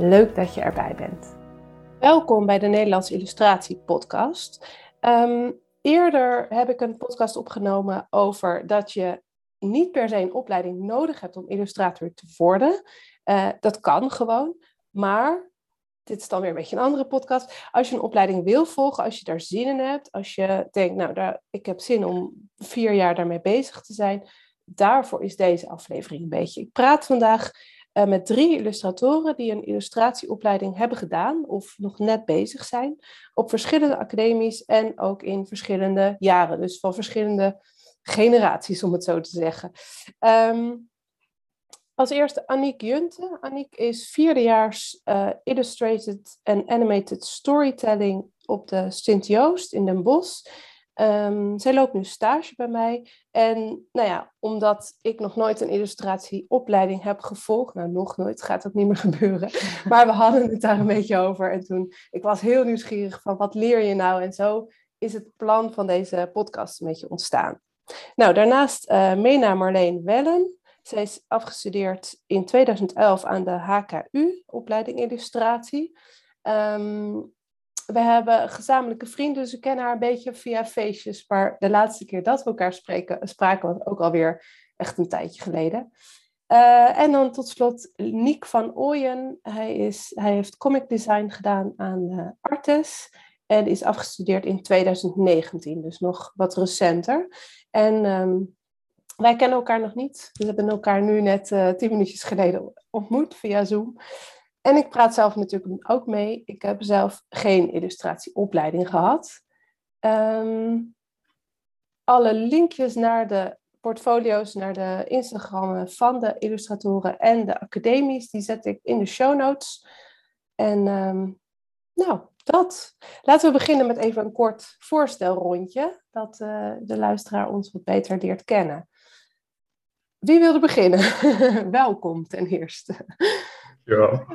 Leuk dat je erbij bent. Welkom bij de Nederlandse Illustratie Podcast. Ehm, eerder heb ik een podcast opgenomen over dat je niet per se een opleiding nodig hebt om illustrator te worden. Uh, dat kan gewoon, maar dit is dan weer een beetje een andere podcast. Als je een opleiding wil volgen, als je daar zin in hebt, als je denkt, nou, daar, ik heb zin om vier jaar daarmee bezig te zijn, daarvoor is deze aflevering een beetje. Ik praat vandaag uh, met drie illustratoren die een illustratieopleiding hebben gedaan of nog net bezig zijn op verschillende academies en ook in verschillende jaren, dus van verschillende generaties om het zo te zeggen. Um, als eerste Aniek Junte. Aniek is vierdejaars uh, Illustrated and Animated Storytelling op de Sint-Joost in Den Bosch. Um, zij loopt nu stage bij mij. En nou ja, omdat ik nog nooit een illustratieopleiding heb gevolgd, nou nog nooit, gaat dat niet meer gebeuren. Maar we hadden het daar een beetje over. En toen, ik was heel nieuwsgierig van wat leer je nou? En zo is het plan van deze podcast een beetje ontstaan. Nou, daarnaast uh, Mena Marleen Wellen. Zij is afgestudeerd in 2011 aan de HKU, opleiding illustratie. Um, we hebben gezamenlijke vrienden, dus we kennen haar een beetje via feestjes. Maar de laatste keer dat we elkaar spreken, spraken was ook alweer echt een tijdje geleden. Uh, en dan tot slot Niek van Ooyen. Hij, is, hij heeft comic design gedaan aan uh, Artes en is afgestudeerd in 2019, dus nog wat recenter. En um, wij kennen elkaar nog niet. We hebben elkaar nu net uh, tien minuutjes geleden ontmoet via Zoom. En ik praat zelf natuurlijk ook mee. Ik heb zelf geen illustratieopleiding gehad. Um, alle linkjes naar de portfolio's, naar de Instagram van de illustratoren en de academies, die zet ik in de show notes. En um, nou, dat. Laten we beginnen met even een kort voorstelrondje, dat uh, de luisteraar ons wat beter leert kennen. Wie wilde beginnen? Welkom ten eerste. Ja.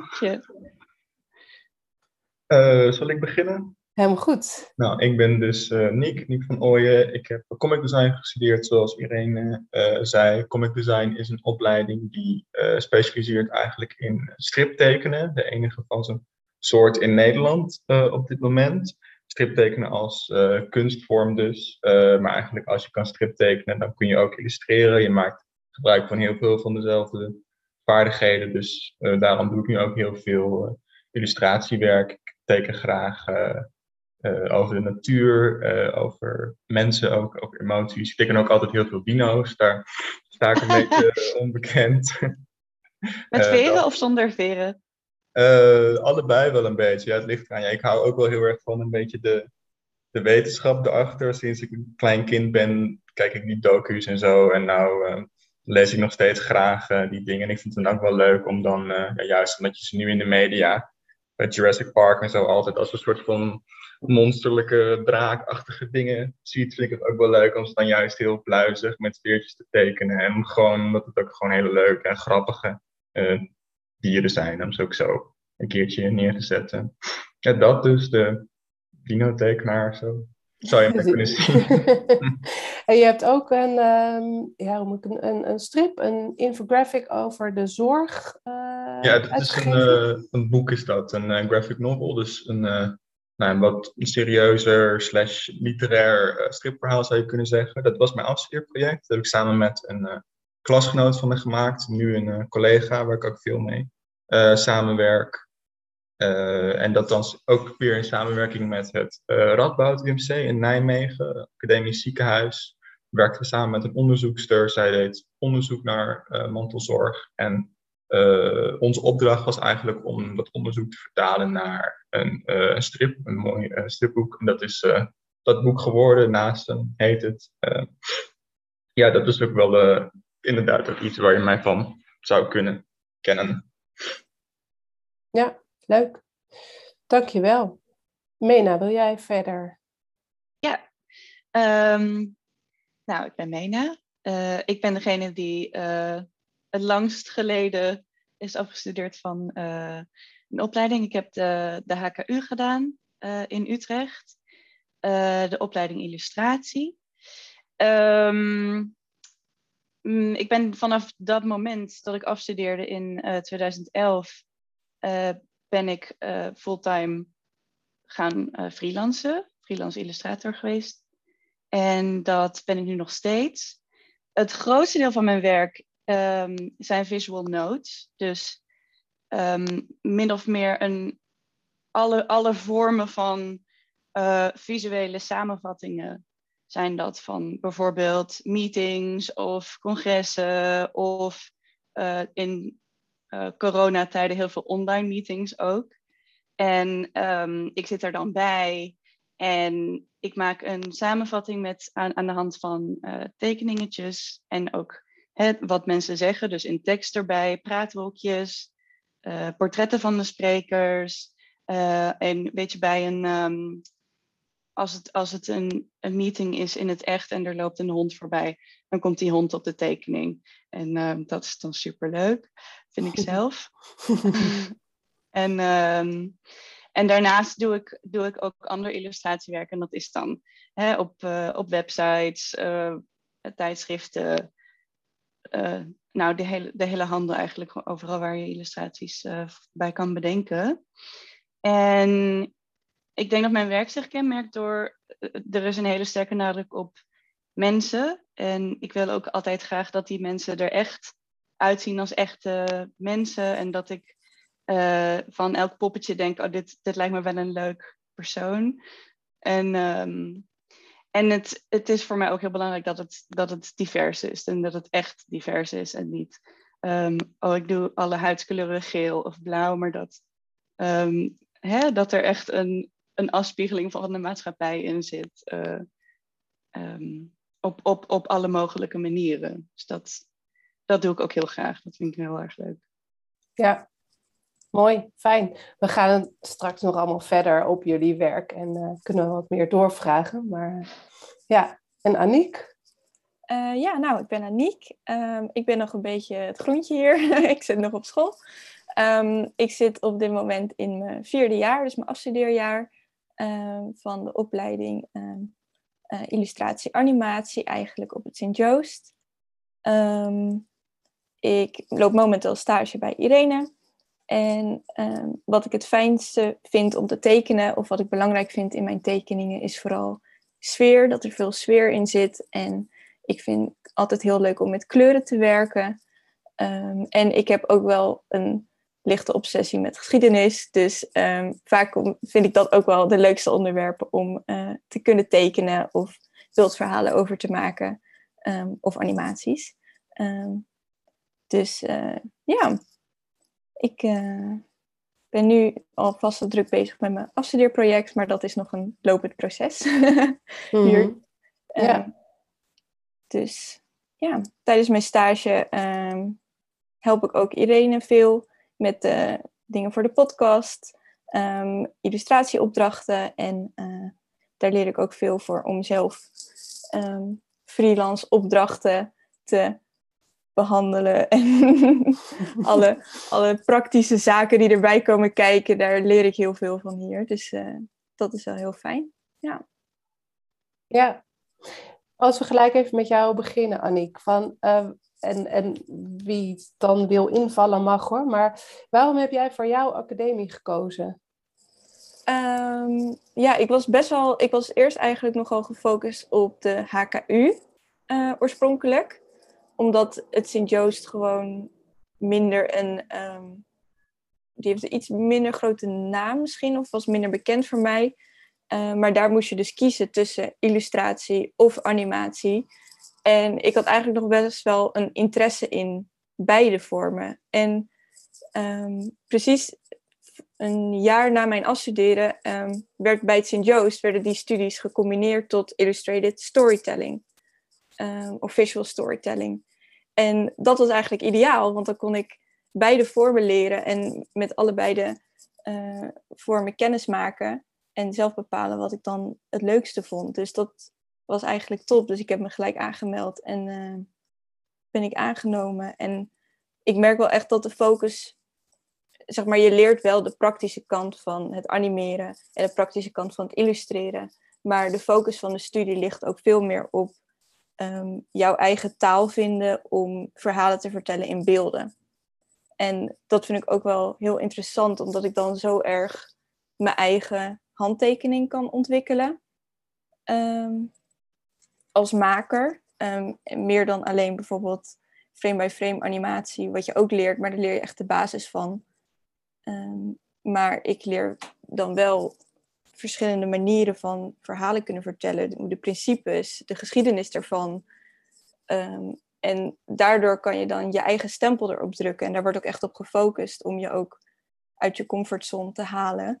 Uh, zal ik beginnen? Helemaal goed. Nou, ik ben dus uh, Niek, Niek van Ooyen. Ik heb comic design gestudeerd, zoals iedereen uh, zei. Comic design is een opleiding die specialiseert eigenlijk in striptekenen. De enige van zijn soort in Nederland op dit moment. Striptekenen als kunstvorm dus. maar eigenlijk als je kan striptekenen, dan kun je ook illustreren. Je maakt gebruik van heel veel van dezelfde vaardigheden. Dus uh, daarom doe ik nu ook heel veel uh, illustratiewerk. Ik teken graag uh, over de natuur, over mensen ook, over emoties. Ik teken ook altijd heel veel dino's. Daar sta ik een beetje onbekend. Met veren of zonder veren? allebei wel een beetje. Ja, het ligt eraan. Ja, ik hou ook wel heel erg van een beetje de, de wetenschap erachter. Sinds ik een klein kind ben, kijk ik die docu's en zo. En nou lees ik nog steeds graag uh, die dingen. En ik vind het dan ook wel leuk om dan, uh, ja, juist omdat je ze nu in de media, bij Jurassic Park en zo, altijd als een soort van monsterlijke, draakachtige dingen ziet, vind ik het ook wel leuk om ze dan juist heel pluizig met veertjes te tekenen. En gewoon, omdat het ook gewoon hele leuke en grappige uh, dieren zijn, om ze ook zo een keertje neer te zetten. Ja, dat dus, de dino-tekenaar zo. Zou je maar kunnen zien. en je hebt ook een, um, ja, hoe moet ik, een, een strip, een infographic over de zorg. Uh, ja, het is een, uh, een boek is dat, een uh, graphic novel. Dus een, nou, een wat serieuzer slash literair stripverhaal zou je kunnen zeggen. Dat was mijn afstudeerproject. Dat heb ik samen met een klasgenoot van me gemaakt. Nu een collega waar ik ook veel mee samenwerk. Uh, en dat dan ook weer in samenwerking met het uh, Radboud UMC in Nijmegen, academisch ziekenhuis. Werkten we samen met een onderzoekster. Zij deed onderzoek naar uh, mantelzorg. En onze opdracht was eigenlijk om dat onderzoek te vertalen naar een, een strip, een mooi stripboek. En dat is dat boek geworden. Naast hem heet het. ja, dat is ook wel inderdaad ook iets waar je mij van zou kunnen kennen. Ja, leuk. Dankjewel. Mena, wil jij verder? Ja, ehm, nou, ik ben Mena. Uh, ik ben degene die uh, het langst geleden is afgestudeerd van uh, een opleiding. Ik heb de, de HKU gedaan in Utrecht, de opleiding illustratie. Um, ik ben vanaf dat moment dat ik afstudeerde in 2011, ben ik fulltime gaan freelancen, freelance illustrator geweest. En dat ben ik nu nog steeds. Het grootste deel van mijn werk um, zijn visual notes. Dus um, min of meer een, alle, alle vormen van uh, visuele samenvattingen zijn dat van bijvoorbeeld meetings of congressen of uh, in uh, coronatijden heel veel online meetings ook. En um, ik zit er dan bij en ik maak een samenvatting met, aan, aan de hand van uh, tekeningetjes en ook hè, wat mensen zeggen, dus in tekst erbij, praatwolkjes, uh, portretten van de sprekers. Uh, en weet je, bij een, um, als het, als het een, een meeting is in het echt en er loopt een hond voorbij, dan komt die hond op de tekening. En uh, dat is dan superleuk, vind ik zelf. En, um, en daarnaast doe ik, doe ik ook ander illustratiewerk. En dat is dan hè, op, uh, op websites, uh, tijdschriften. Uh, nou, de hele, de hele handel eigenlijk. Overal waar je illustraties bij kan bedenken. En ik denk dat mijn werk zich kenmerkt door... Er is een hele sterke nadruk op mensen. En ik wil ook altijd graag dat die mensen er echt uitzien als echte mensen. En dat ik uh, van elk poppetje denk, oh, dit, dit lijkt me wel een leuk persoon. En, um, en het, het is voor mij ook heel belangrijk dat het, dat het divers is en dat het echt divers is en niet, um, oh, ik doe alle huidskleuren geel of blauw, maar dat, um, hè, dat er echt een, een afspiegeling van de maatschappij in zit. Uh, op, op, op alle mogelijke manieren. Dus dat, dat doe ik ook heel graag. Dat vind ik heel erg leuk. Ja, Mooi, fijn. We gaan straks nog allemaal verder op jullie werk en uh, kunnen we wat meer doorvragen. Maar ja, en Aniek? Uh, ja, nou, ik ben Aniek. Um, ik ben nog een beetje het groentje hier. ik zit nog op school. Um, ik zit op dit moment in mijn vierde jaar, dus mijn afstudeerjaar um, van de opleiding illustratie animatie, eigenlijk op het Sint-Joost. ik loop momenteel stage bij Irene. En ehm, wat ik het fijnste vind om te tekenen, of wat ik belangrijk vind in mijn tekeningen, is vooral sfeer, dat er veel sfeer in zit. En ik vind het altijd heel leuk om met kleuren te werken. Um, en ik heb ook wel een lichte obsessie met geschiedenis. Dus um, vaak vind ik dat ook wel de leukste onderwerpen om uh, te kunnen tekenen of beeldverhalen over te maken. of animaties. dus uh, ja, ik uh, ben nu alvast druk bezig met mijn afstudeerproject, maar dat is nog een lopend proces hier. Mm ja. dus ja, tijdens mijn stage um, help ik ook Irene veel met uh, dingen voor de podcast, um, illustratieopdrachten en uh, daar leer ik ook veel voor om zelf freelance opdrachten te behandelen. En alle, alle praktische zaken die erbij komen kijken, daar leer ik heel veel van hier. Dus uh, dat is wel heel fijn. Ja. Ja. Als we gelijk even met jou beginnen, Annick. Van, uh, en, en wie dan wil invallen mag hoor. Maar waarom heb jij voor jouw academie gekozen? Um, ja, ik was best wel. Ik was eerst eigenlijk nogal gefocust op de HKU uh, oorspronkelijk omdat het Sint-Joost gewoon minder een. Um, die heeft een iets minder grote naam misschien, of was minder bekend voor mij. Uh, maar daar moest je dus kiezen tussen illustratie of animatie. En ik had eigenlijk nog best wel een interesse in beide vormen. En ehm, precies een jaar na mijn afstuderen ehm, werd bij het Sint-Joost werden die studies gecombineerd tot illustrated storytelling um, of visual storytelling. En dat was eigenlijk ideaal, want dan kon ik beide vormen leren en met allebei de uh, vormen kennis maken en zelf bepalen wat ik dan het leukste vond. Dus dat was eigenlijk top. Dus ik heb me gelijk aangemeld en uh, ben ik aangenomen. En ik merk wel echt dat de focus, zeg maar, je leert wel de praktische kant van het animeren en de praktische kant van het illustreren. Maar de focus van de studie ligt ook veel meer op um, jouw eigen taal vinden om verhalen te vertellen in beelden. En dat vind ik ook wel heel interessant, omdat ik dan zo erg mijn eigen handtekening kan ontwikkelen um, als maker. Um, meer dan alleen bijvoorbeeld frame-by-frame animatie, wat je ook leert, maar daar leer je echt de basis van. Maar ik leer dan wel verschillende manieren van verhalen kunnen vertellen, de principes, de geschiedenis ervan. Um, en daardoor kan je dan je eigen stempel erop drukken. En daar wordt ook echt op gefocust om je ook uit je comfortzone te halen.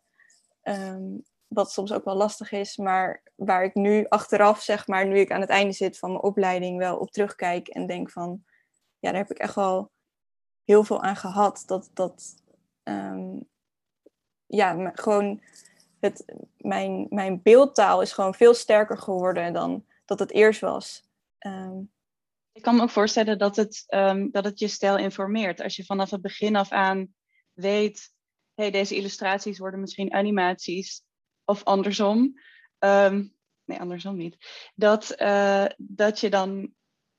Um, wat soms ook wel lastig is, maar waar ik nu achteraf, zeg maar, nu ik aan het einde zit van mijn opleiding, wel op terugkijk en denk van, ja, daar heb ik echt wel heel veel aan gehad. Dat, dat um, ja, gewoon het, mijn, mijn beeldtaal is gewoon veel sterker geworden dan dat het eerst was. Um, ik kan me ook voorstellen dat het, um, dat het je stijl informeert. Als je vanaf het begin af aan weet, hey, deze illustraties worden misschien animaties of andersom. Um, nee, andersom niet. Dat, uh, dat je dan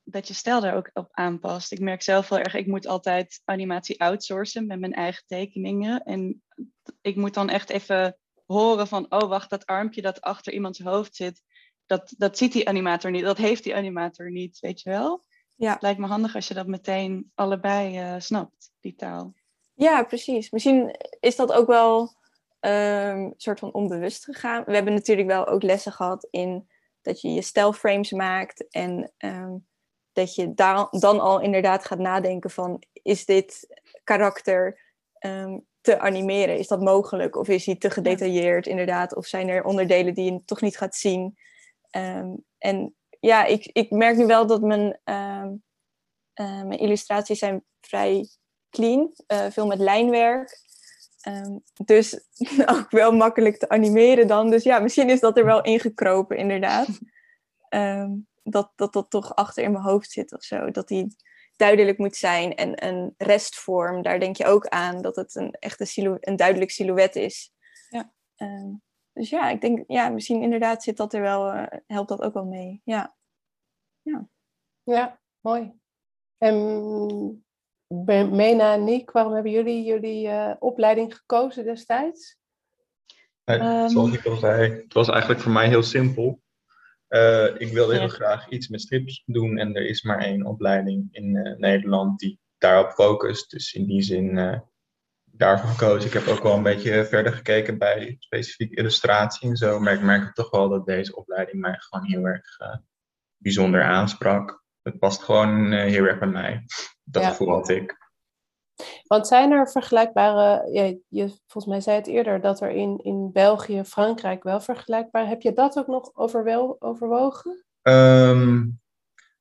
dat je stijl daar ook op aanpast. Ik merk zelf wel erg, ik moet altijd animatie outsourcen met mijn eigen tekeningen. En ik moet dan echt even horen van, oh wacht, dat armpje dat achter iemands hoofd zit, dat, dat ziet die animator niet, dat heeft die animator niet, weet je wel? Ja. Het lijkt me handig als je dat meteen allebei uh, snapt, die taal. Ja, precies. Misschien is dat ook wel een um, soort van onbewust gegaan. We hebben natuurlijk wel ook lessen gehad in dat je je stijlframes maakt en um, dat je daar dan al inderdaad gaat nadenken van is dit karakter um, te animeren? Is dat mogelijk? Of is hij te gedetailleerd inderdaad? Of zijn er onderdelen die je toch niet gaat zien? Um, en ja, ik, ik merk nu wel dat mijn, um, uh, mijn illustraties zijn vrij clean. Uh, veel met lijnwerk. Um, dus ook wel makkelijk te animeren dan. Dus ja, misschien is dat er wel ingekropen inderdaad. Dat, dat dat toch achter in mijn hoofd zit of zo. Dat die duidelijk moet zijn. En een restvorm, daar denk je ook aan. Dat het een echt een, een duidelijk silhouet is. Ja. Um, dus ja, ik denk, ja, misschien inderdaad zit dat er wel, uh, helpt dat ook wel mee. Ja. Ja, ja mooi. En Mena en Nick, waarom hebben jullie jullie uh, opleiding gekozen destijds? Uh, zoals ik al zei, het was eigenlijk voor mij heel simpel. Uh, ik wilde heel graag iets met strips doen en er is maar één opleiding in Nederland die daarop focust. Dus in die zin daarvoor gekozen. Ik heb ook wel een beetje verder gekeken bij specifiek illustratie en zo. Maar ik merk toch wel dat deze opleiding mij gewoon heel erg uh, bijzonder aansprak. Het past gewoon uh, heel erg bij mij. Dat ja. gevoel had ik. Want zijn er vergelijkbare, je, volgens mij zei het eerder dat er in, in België, Frankrijk wel vergelijkbaar. Heb je dat ook nog overwel, overwogen? Um,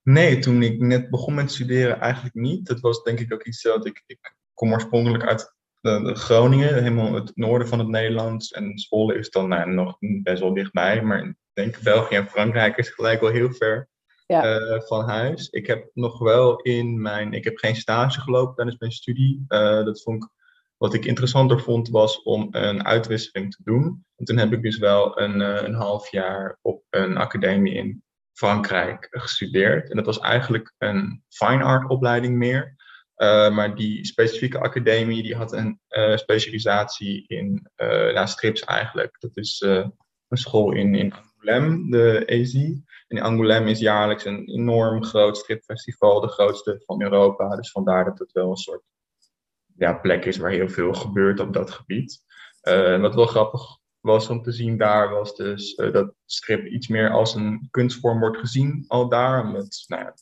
nee, toen ik net begon met studeren eigenlijk niet. Dat was denk ik ook iets dat ik, ik kom oorspronkelijk uit de, Groningen, helemaal het noorden van het Nederlands. En Zwolle is dan nou, nog best wel dichtbij. Maar ik denk België en Frankrijk is gelijk wel heel ver ja. uh, van huis. Ik heb nog wel in mijn... Ik heb geen stage gelopen tijdens mijn studie. Uh, dat vond ik... Wat ik interessanter vond was om een uitwisseling te doen. En toen heb ik dus wel een, uh, een half jaar op een academie in Frankrijk gestudeerd. En dat was eigenlijk een fine art opleiding meer. Maar die specifieke academie die had een specialisatie in nou, strips eigenlijk. Dat is een school in, in Angoulême, de EZ. En Angoulême is jaarlijks een enorm groot stripfestival, de grootste van Europa. Dus vandaar dat het wel een soort ja, plek is waar heel veel gebeurt op dat gebied. wat wel grappig was om te zien daar, was dus dat strip iets meer als een kunstvorm wordt gezien al daar. Nou ja,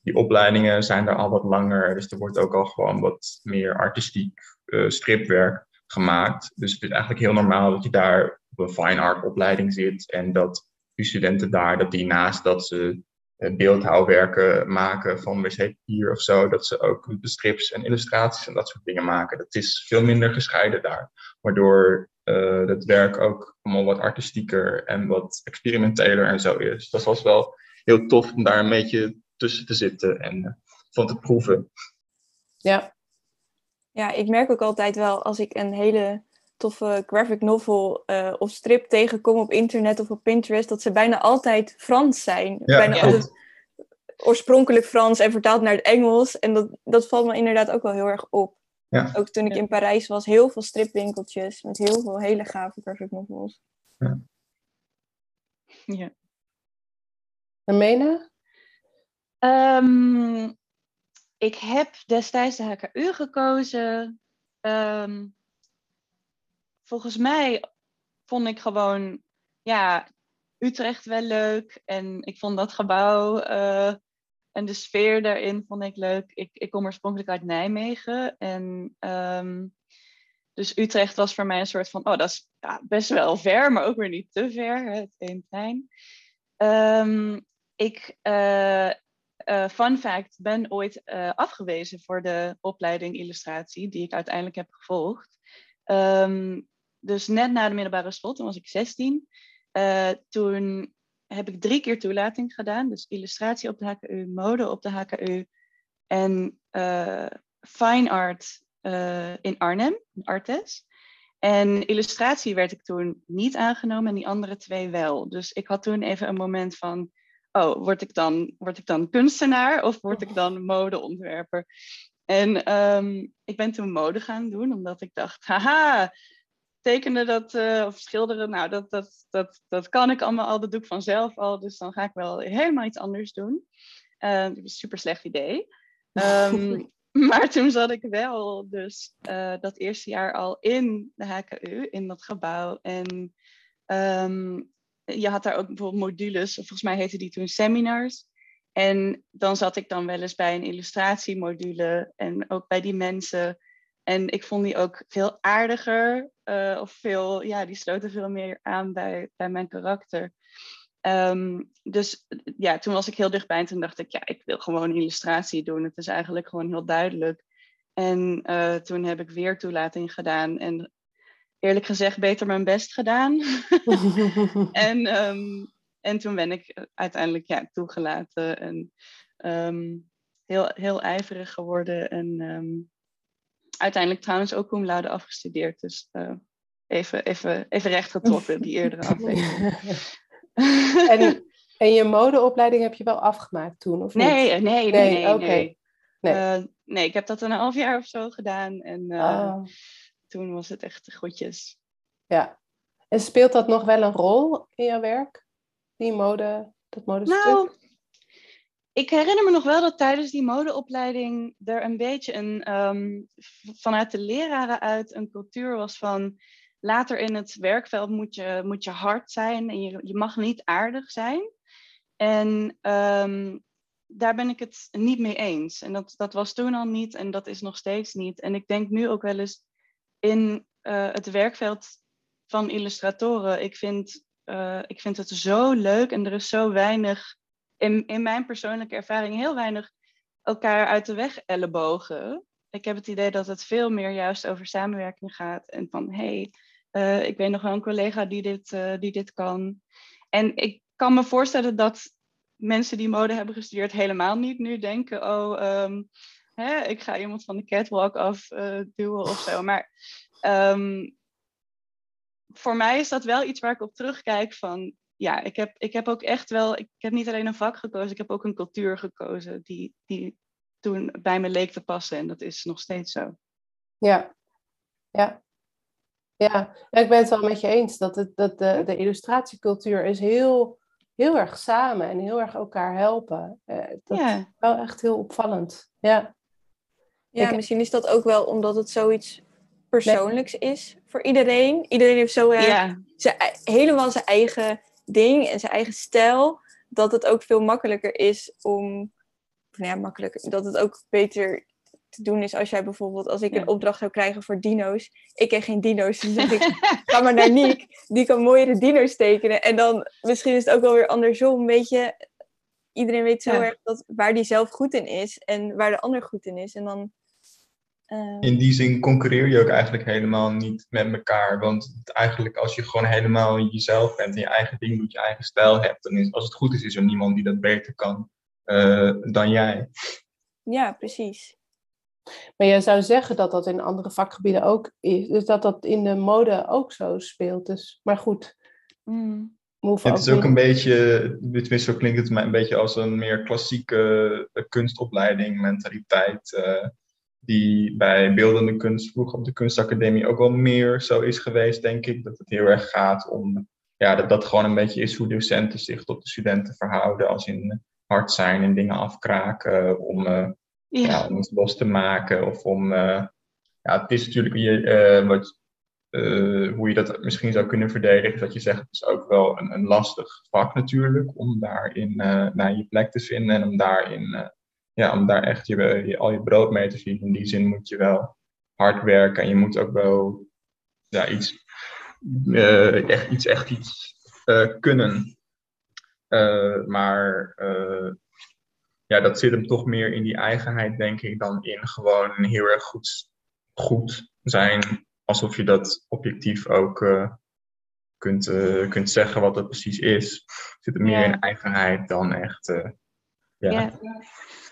die opleidingen zijn er al wat langer. Dus er wordt ook al gewoon wat meer artistiek stripwerk gemaakt. Dus het is eigenlijk heel normaal dat je daar op een fine art opleiding zit en dat studenten daar, dat die naast dat ze beeldhouwwerken maken van wc-papier of zo, dat ze ook strips en illustraties en dat soort dingen maken. Dat is veel minder gescheiden daar, waardoor uh, het werk ook allemaal wat artistieker en wat experimenteler en zo is. Dat was wel heel tof om daar een beetje tussen te zitten en uh, van te proeven. Ja. Ja, ik merk ook altijd wel als ik een hele toffe graphic novel uh, of strip tegenkom op internet of op Pinterest, dat ze bijna altijd Frans zijn. bijna altijd oorspronkelijk Frans en vertaald naar het Engels. En dat, dat valt me inderdaad ook wel heel erg op. Ja. Ook toen ik in Parijs was, heel veel stripwinkeltjes met heel veel hele gave graphic novels. Ja. ja. En Mena? Um, ik heb destijds de HKU gekozen. Um, volgens mij vond ik gewoon, ja, Utrecht wel leuk. En ik vond dat gebouw uh, en de sfeer daarin vond ik leuk. Ik, ik kom oorspronkelijk uit Nijmegen. En um, dus Utrecht was voor mij een soort van, oh, dat is ja, best wel ver, maar ook weer niet te ver. Het één trein. Um, ik, uh, uh, fun fact, ben ooit afgewezen voor de opleiding illustratie, die ik uiteindelijk heb gevolgd. Um, dus net na de middelbare school, toen was ik 16. Uh, toen heb ik drie keer toelating gedaan. Dus illustratie op de HKU, mode op de HKU en uh, fine art uh, in Arnhem, Artes. En illustratie werd ik toen niet aangenomen en die andere twee wel. Dus ik had toen even een moment van, oh, word ik dan, word ik dan kunstenaar of word ik dan modeontwerper? En um, ik ben toen mode gaan doen, omdat ik dacht, haha, tekenen dat, uh, of schilderen, nou, dat, dat, dat, dat kan ik allemaal al. Dat doe ik vanzelf al. Dus dan ga ik wel helemaal iets anders doen. Uh, super slecht idee. Um, maar toen zat ik wel dus uh, dat eerste jaar al in de HKU, in dat gebouw. En um, je had daar ook bijvoorbeeld modules, volgens mij heette die toen seminars. En dan zat ik dan wel eens bij een illustratiemodule en ook bij die mensen. En ik vond die ook veel aardiger. Uh, of veel, ja, die sloten veel meer aan bij, bij mijn karakter. Um, dus ja, toen was ik heel dichtbij en toen dacht ik, ja, ik wil gewoon illustratie doen. Het is eigenlijk gewoon heel duidelijk. En uh, toen heb ik weer toelating gedaan en eerlijk gezegd beter mijn best gedaan. en, um, en toen ben ik uiteindelijk ja, toegelaten en um, heel, heel ijverig geworden. En uiteindelijk trouwens ook cum laude afgestudeerd. Dus uh, even, even, even rechtgetrokken, die eerdere aflevering. en, en je modeopleiding heb je wel afgemaakt toen, of nee, niet? Nee, nee, nee. nee, nee. Nee. Uh, nee, ik heb dat een half jaar of zo gedaan. En oh. toen was het echt goedjes. Ja. En speelt dat nog wel een rol in jouw werk? Die mode, dat modestuk? Nou, ik herinner me nog wel dat tijdens die modeopleiding er een beetje een, um, vanuit de leraren uit een cultuur was van later in het werkveld moet je, moet je hard zijn en je, je mag niet aardig zijn. En um, daar ben ik het niet mee eens. En dat, dat was toen al niet en dat is nog steeds niet. En ik denk nu ook wel eens in uh, het werkveld van illustratoren. Ik vind, uh, ik vind het zo leuk en er is zo weinig in, in mijn persoonlijke ervaring heel weinig elkaar uit de weg ellebogen. Ik heb het idee dat het veel meer juist over samenwerking gaat. En van hé, hey, uh, ik weet nog wel een collega die dit, uh, die dit kan. En ik kan me voorstellen dat mensen die mode hebben gestudeerd helemaal niet nu denken: oh, um, hè, ik ga iemand van de catwalk af uh, duwen of zo. Maar um, voor mij is dat wel iets waar ik op terugkijk van ja, ik heb, ik heb ook echt wel, ik heb niet alleen een vak gekozen, ik heb ook een cultuur gekozen die, die toen bij me leek te passen. En dat is nog steeds zo. Ja, ja. Ja, ik ben het wel met je eens dat, het, dat de, de illustratiecultuur is heel, heel erg samen en heel erg elkaar helpen. Eh, dat ja. is wel echt heel opvallend. Ja, ja ik, misschien is dat ook wel omdat het zoiets persoonlijks is voor iedereen. Iedereen heeft zo ja. zijn, helemaal zijn eigen ding en zijn eigen stijl, dat het ook veel makkelijker is om ja, makkelijk, dat het ook beter te doen is als jij bijvoorbeeld, als ik een opdracht zou krijgen voor dino's. Ik ken geen dino's, dus zeg ik, ga maar naar Niek, die kan mooiere dino's tekenen. En dan misschien is het ook wel weer andersom, weet je. Iedereen weet zo erg dat, waar die zelf goed in is en waar de ander goed in is. En dan Ehm, in die zin concurreer je ook eigenlijk helemaal niet met elkaar. Want eigenlijk als je gewoon helemaal jezelf bent en je eigen ding doet, je eigen stijl hebt, dan is als het goed is, is er niemand die dat beter kan uh, dan jij. Ja, precies. Maar jij zou zeggen dat dat in andere vakgebieden ook is. Dus dat dat in de mode ook zo speelt. Dus, maar goed. Mm. Het is ook een beetje, tenminste zo klinkt het mij een beetje als een meer klassieke eh, kunstopleiding, mentaliteit. Uh, die bij beeldende kunst vroeger op de kunstacademie ook wel meer zo is geweest, denk ik. Dat het heel erg gaat om, ja, dat dat gewoon een beetje is hoe docenten zich tot de studenten verhouden. Als in hard zijn en dingen afkraken om, uh, ja. ja. om het los te maken. Of om, uh, ja, het is natuurlijk je, uh, wat, hoe je dat misschien zou kunnen verdedigen. Dat je zegt, het is ook wel een, een lastig vak natuurlijk, om daarin naar je plek te vinden en om daarin ja, om daar echt je, al je brood mee te zien. In die zin moet je wel hard werken en je moet ook wel ja, iets, uh, echt iets, echt iets uh, kunnen. Uh, maar ja, dat zit hem toch meer in die eigenheid, denk ik, dan in gewoon heel erg goed, goed zijn. Alsof je dat objectief ook kunt, kunt zeggen wat het precies is. Zit er meer in eigenheid dan echt. Ja.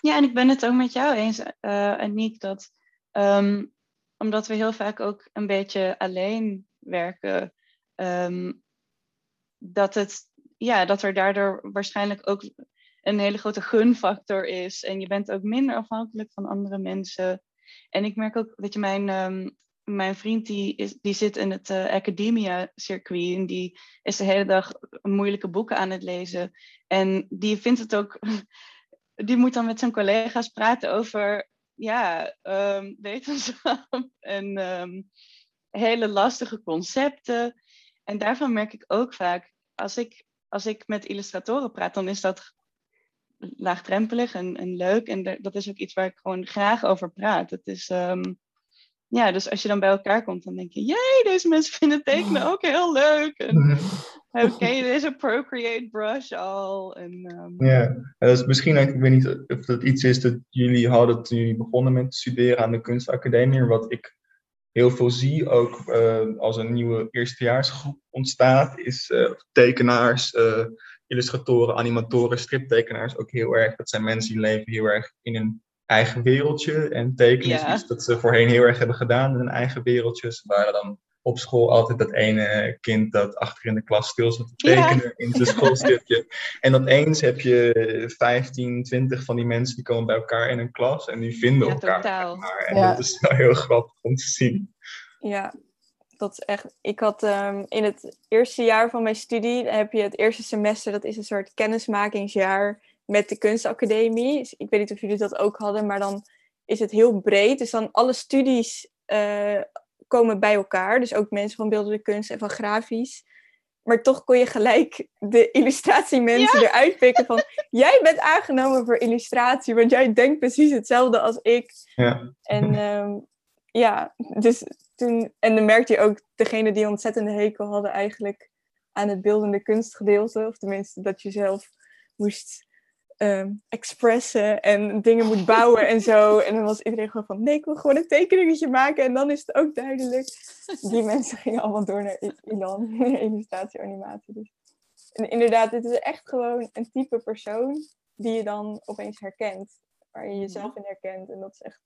ja. En ik ben het ook met jou eens, uh, Aniek, dat um, omdat we heel vaak ook een beetje alleen werken, um, dat, het, ja, dat er daardoor waarschijnlijk ook een hele grote gunfactor is. En je bent ook minder afhankelijk van andere mensen. En ik merk ook, weet je, mijn, um, mijn vriend die, is, die zit in het uh, academia-circuit en die is de hele dag moeilijke boeken aan het lezen. En die vindt het ook die moet dan met zijn collega's praten over ja, um, wetenschap en um, hele lastige concepten. En daarvan merk ik ook vaak, als ik, als ik met illustratoren praat, dan is dat laagdrempelig en, en leuk. En dat is ook iets waar ik gewoon graag over praat. Het is, um, ja, dus als je dan bij elkaar komt, dan denk je, jee, deze mensen vinden tekenen ook heel leuk. En, Oké, is een Procreate brush al. En, um... Ja, dat is misschien, ik weet niet of dat iets is dat jullie hadden toen jullie begonnen met studeren aan de kunstacademie. Wat ik heel veel zie, ook uh, als een nieuwe eerstejaarsgroep ontstaat, is uh, tekenaars, uh, illustratoren, animatoren, striptekenaars ook heel erg. Dat zijn mensen die leven heel erg in een eigen wereldje. En tekenen is iets dat ze voorheen heel erg hebben gedaan in hun eigen wereldje. Ze waren dan op school altijd dat ene kind dat achter in de klas stil zat te tekenen in zijn schoolstukje. En opeens heb je 15, 20 van die mensen die komen bij elkaar in een klas en die vinden elkaar. Maar. En dat is wel heel grappig om te zien. Ja, dat is echt. Ik had um, in het eerste jaar van mijn studie heb je het eerste semester, dat is een soort kennismakingsjaar met de kunstacademie. Dus ik weet niet of jullie dat ook hadden, maar dan is het heel breed. Dus dan alle studies uh, komen bij elkaar. Dus ook mensen van beeldende kunst en van grafisch. Maar toch kon je gelijk de illustratiemensen ja. eruit pikken van... jij bent aangenomen voor illustratie, want jij denkt precies hetzelfde als ik. Ja. En um, ja, dus toen... En dan merkte je ook degene die ontzettende hekel hadden eigenlijk aan het beeldende kunstgedeelte. Of tenminste dat je zelf moest um, expressen en dingen moet bouwen en zo. En dan was iedereen gewoon van, nee, ik wil gewoon een tekeningetje maken en dan is het ook duidelijk. Die mensen gingen allemaal door naar Ilan, illustratie, animatie. Dus. En inderdaad, dit is echt gewoon een type persoon die je dan opeens herkent. Waar je jezelf in herkent. En dat is echt,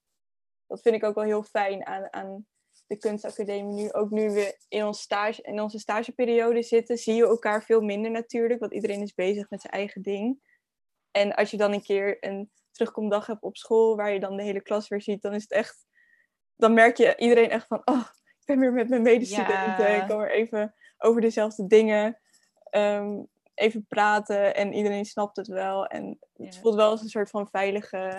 dat vind ik ook wel heel fijn aan, aan de kunstacademie nu. Ook nu we in, ons stage, in onze stageperiode zitten, zie je elkaar veel minder natuurlijk. Want iedereen is bezig met zijn eigen ding. En als je dan een keer een terugkomdag hebt op school, waar je dan de hele klas weer ziet, dan is het echt. Dan merk je iedereen echt van, oh, ik ben weer met mijn medestudenten. Ik kan weer even over dezelfde dingen um, even praten en iedereen snapt het wel. En het voelt wel als een soort van veilige,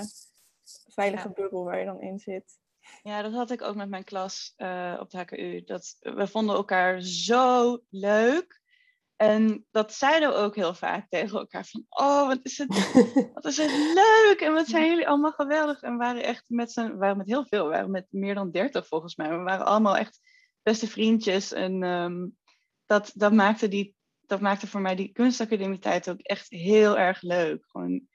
veilige bubbel waar je dan in zit. Ja, dat had ik ook met mijn klas uh, op de HKU. Dat, we vonden elkaar zo leuk. En dat zeiden we ook heel vaak tegen elkaar. Van, oh, wat is het, wat is het leuk. En wat zijn jullie allemaal geweldig. En we waren echt met, z'n, waren met heel veel. We waren met meer dan dertig volgens mij. We waren allemaal echt beste vriendjes. En ehm, dat, dat, maakte die, dat maakte voor mij die kunstacademietijd ook echt heel erg leuk. Gewoon,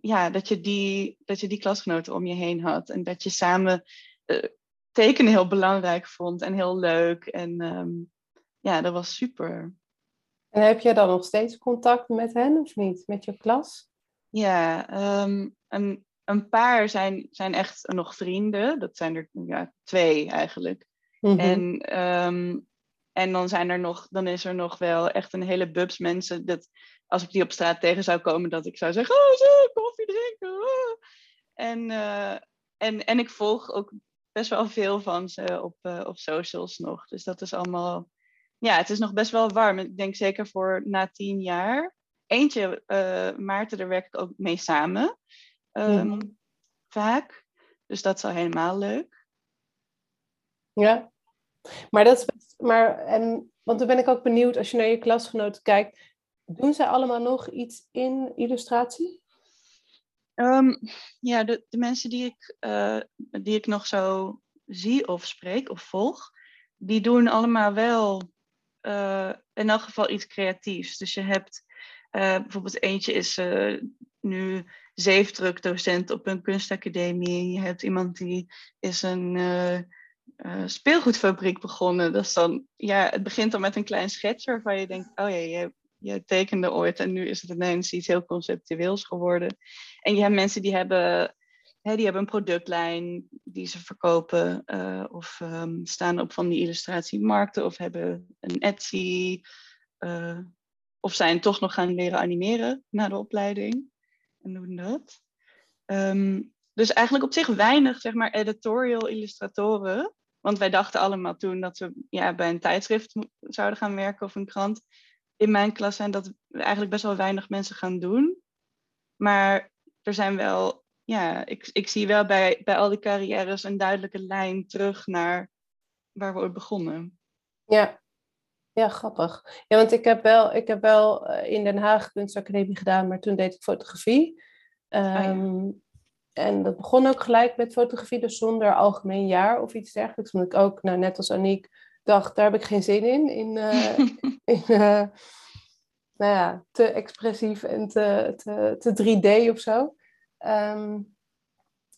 ja, dat je, die, dat je die klasgenoten om je heen had. En dat je samen uh, tekenen heel belangrijk vond en heel leuk. En ehm, ja, dat was super. En heb je dan nog steeds contact met hen of niet? Met je klas? Ja, ehm, een, een paar zijn, zijn echt nog vrienden. Dat zijn er ja, twee eigenlijk. Mhm. En, ehm, en dan, zijn er nog, dan is er nog wel echt een hele bubs mensen. Dat als ik die op straat tegen zou komen, dat ik zou zeggen: Oh, zo, koffie drinken. Oh. En, uh, en, en ik volg ook best wel veel van ze op, uh, op socials nog. Dus dat is allemaal ja, het is nog best wel warm. Ik denk zeker voor na tien jaar. Eentje, uh, Maarten, daar werk ik ook mee samen. Um, Vaak. Dus dat is al helemaal leuk. Ja, maar dat is. Maar, en, want dan ben ik ook benieuwd, als je naar je klasgenoten kijkt, doen zij allemaal nog iets in illustratie? Um, ja, de, de mensen die ik, uh, die ik nog zo zie of spreek of volg, die doen allemaal wel uh, in elk geval iets creatiefs. Dus je hebt uh, bijvoorbeeld eentje is uh, nu zeefdrukdocent op een kunstacademie. Je hebt iemand die is een speelgoedfabriek begonnen. Dat is dan, ja, het begint dan met een klein schets waarvan je denkt, oh ja, je, je tekende ooit en nu is het ineens iets heel conceptueels geworden. En je hebt mensen die hebben Die hebben een productlijn die ze verkopen uh, of um, staan op van die illustratiemarkten of hebben een Etsy uh, of zijn toch nog gaan leren animeren na de opleiding en doen dat. Um, dus eigenlijk op zich weinig zeg maar editorial illustratoren. Want wij dachten allemaal toen dat we ja, bij een tijdschrift zouden gaan werken of een krant. In mijn klas zijn dat eigenlijk best wel weinig mensen gaan doen. Maar er zijn wel ja, ik, ik zie wel bij, bij al die carrières een duidelijke lijn terug naar waar we ooit begonnen. Ja, ja, grappig. Ja, want ik heb wel, ik heb wel eh, in Den Haag kunstacademie gedaan, maar toen deed ik fotografie. Um, En dat begon ook gelijk met fotografie, dus zonder algemeen jaar of iets dergelijks. Omdat ik ook, nou, net als Aniek, dacht, daar heb ik geen zin in. In, uh, in uh, nou ja, te expressief en te, te, te 3D of zo. Ehm,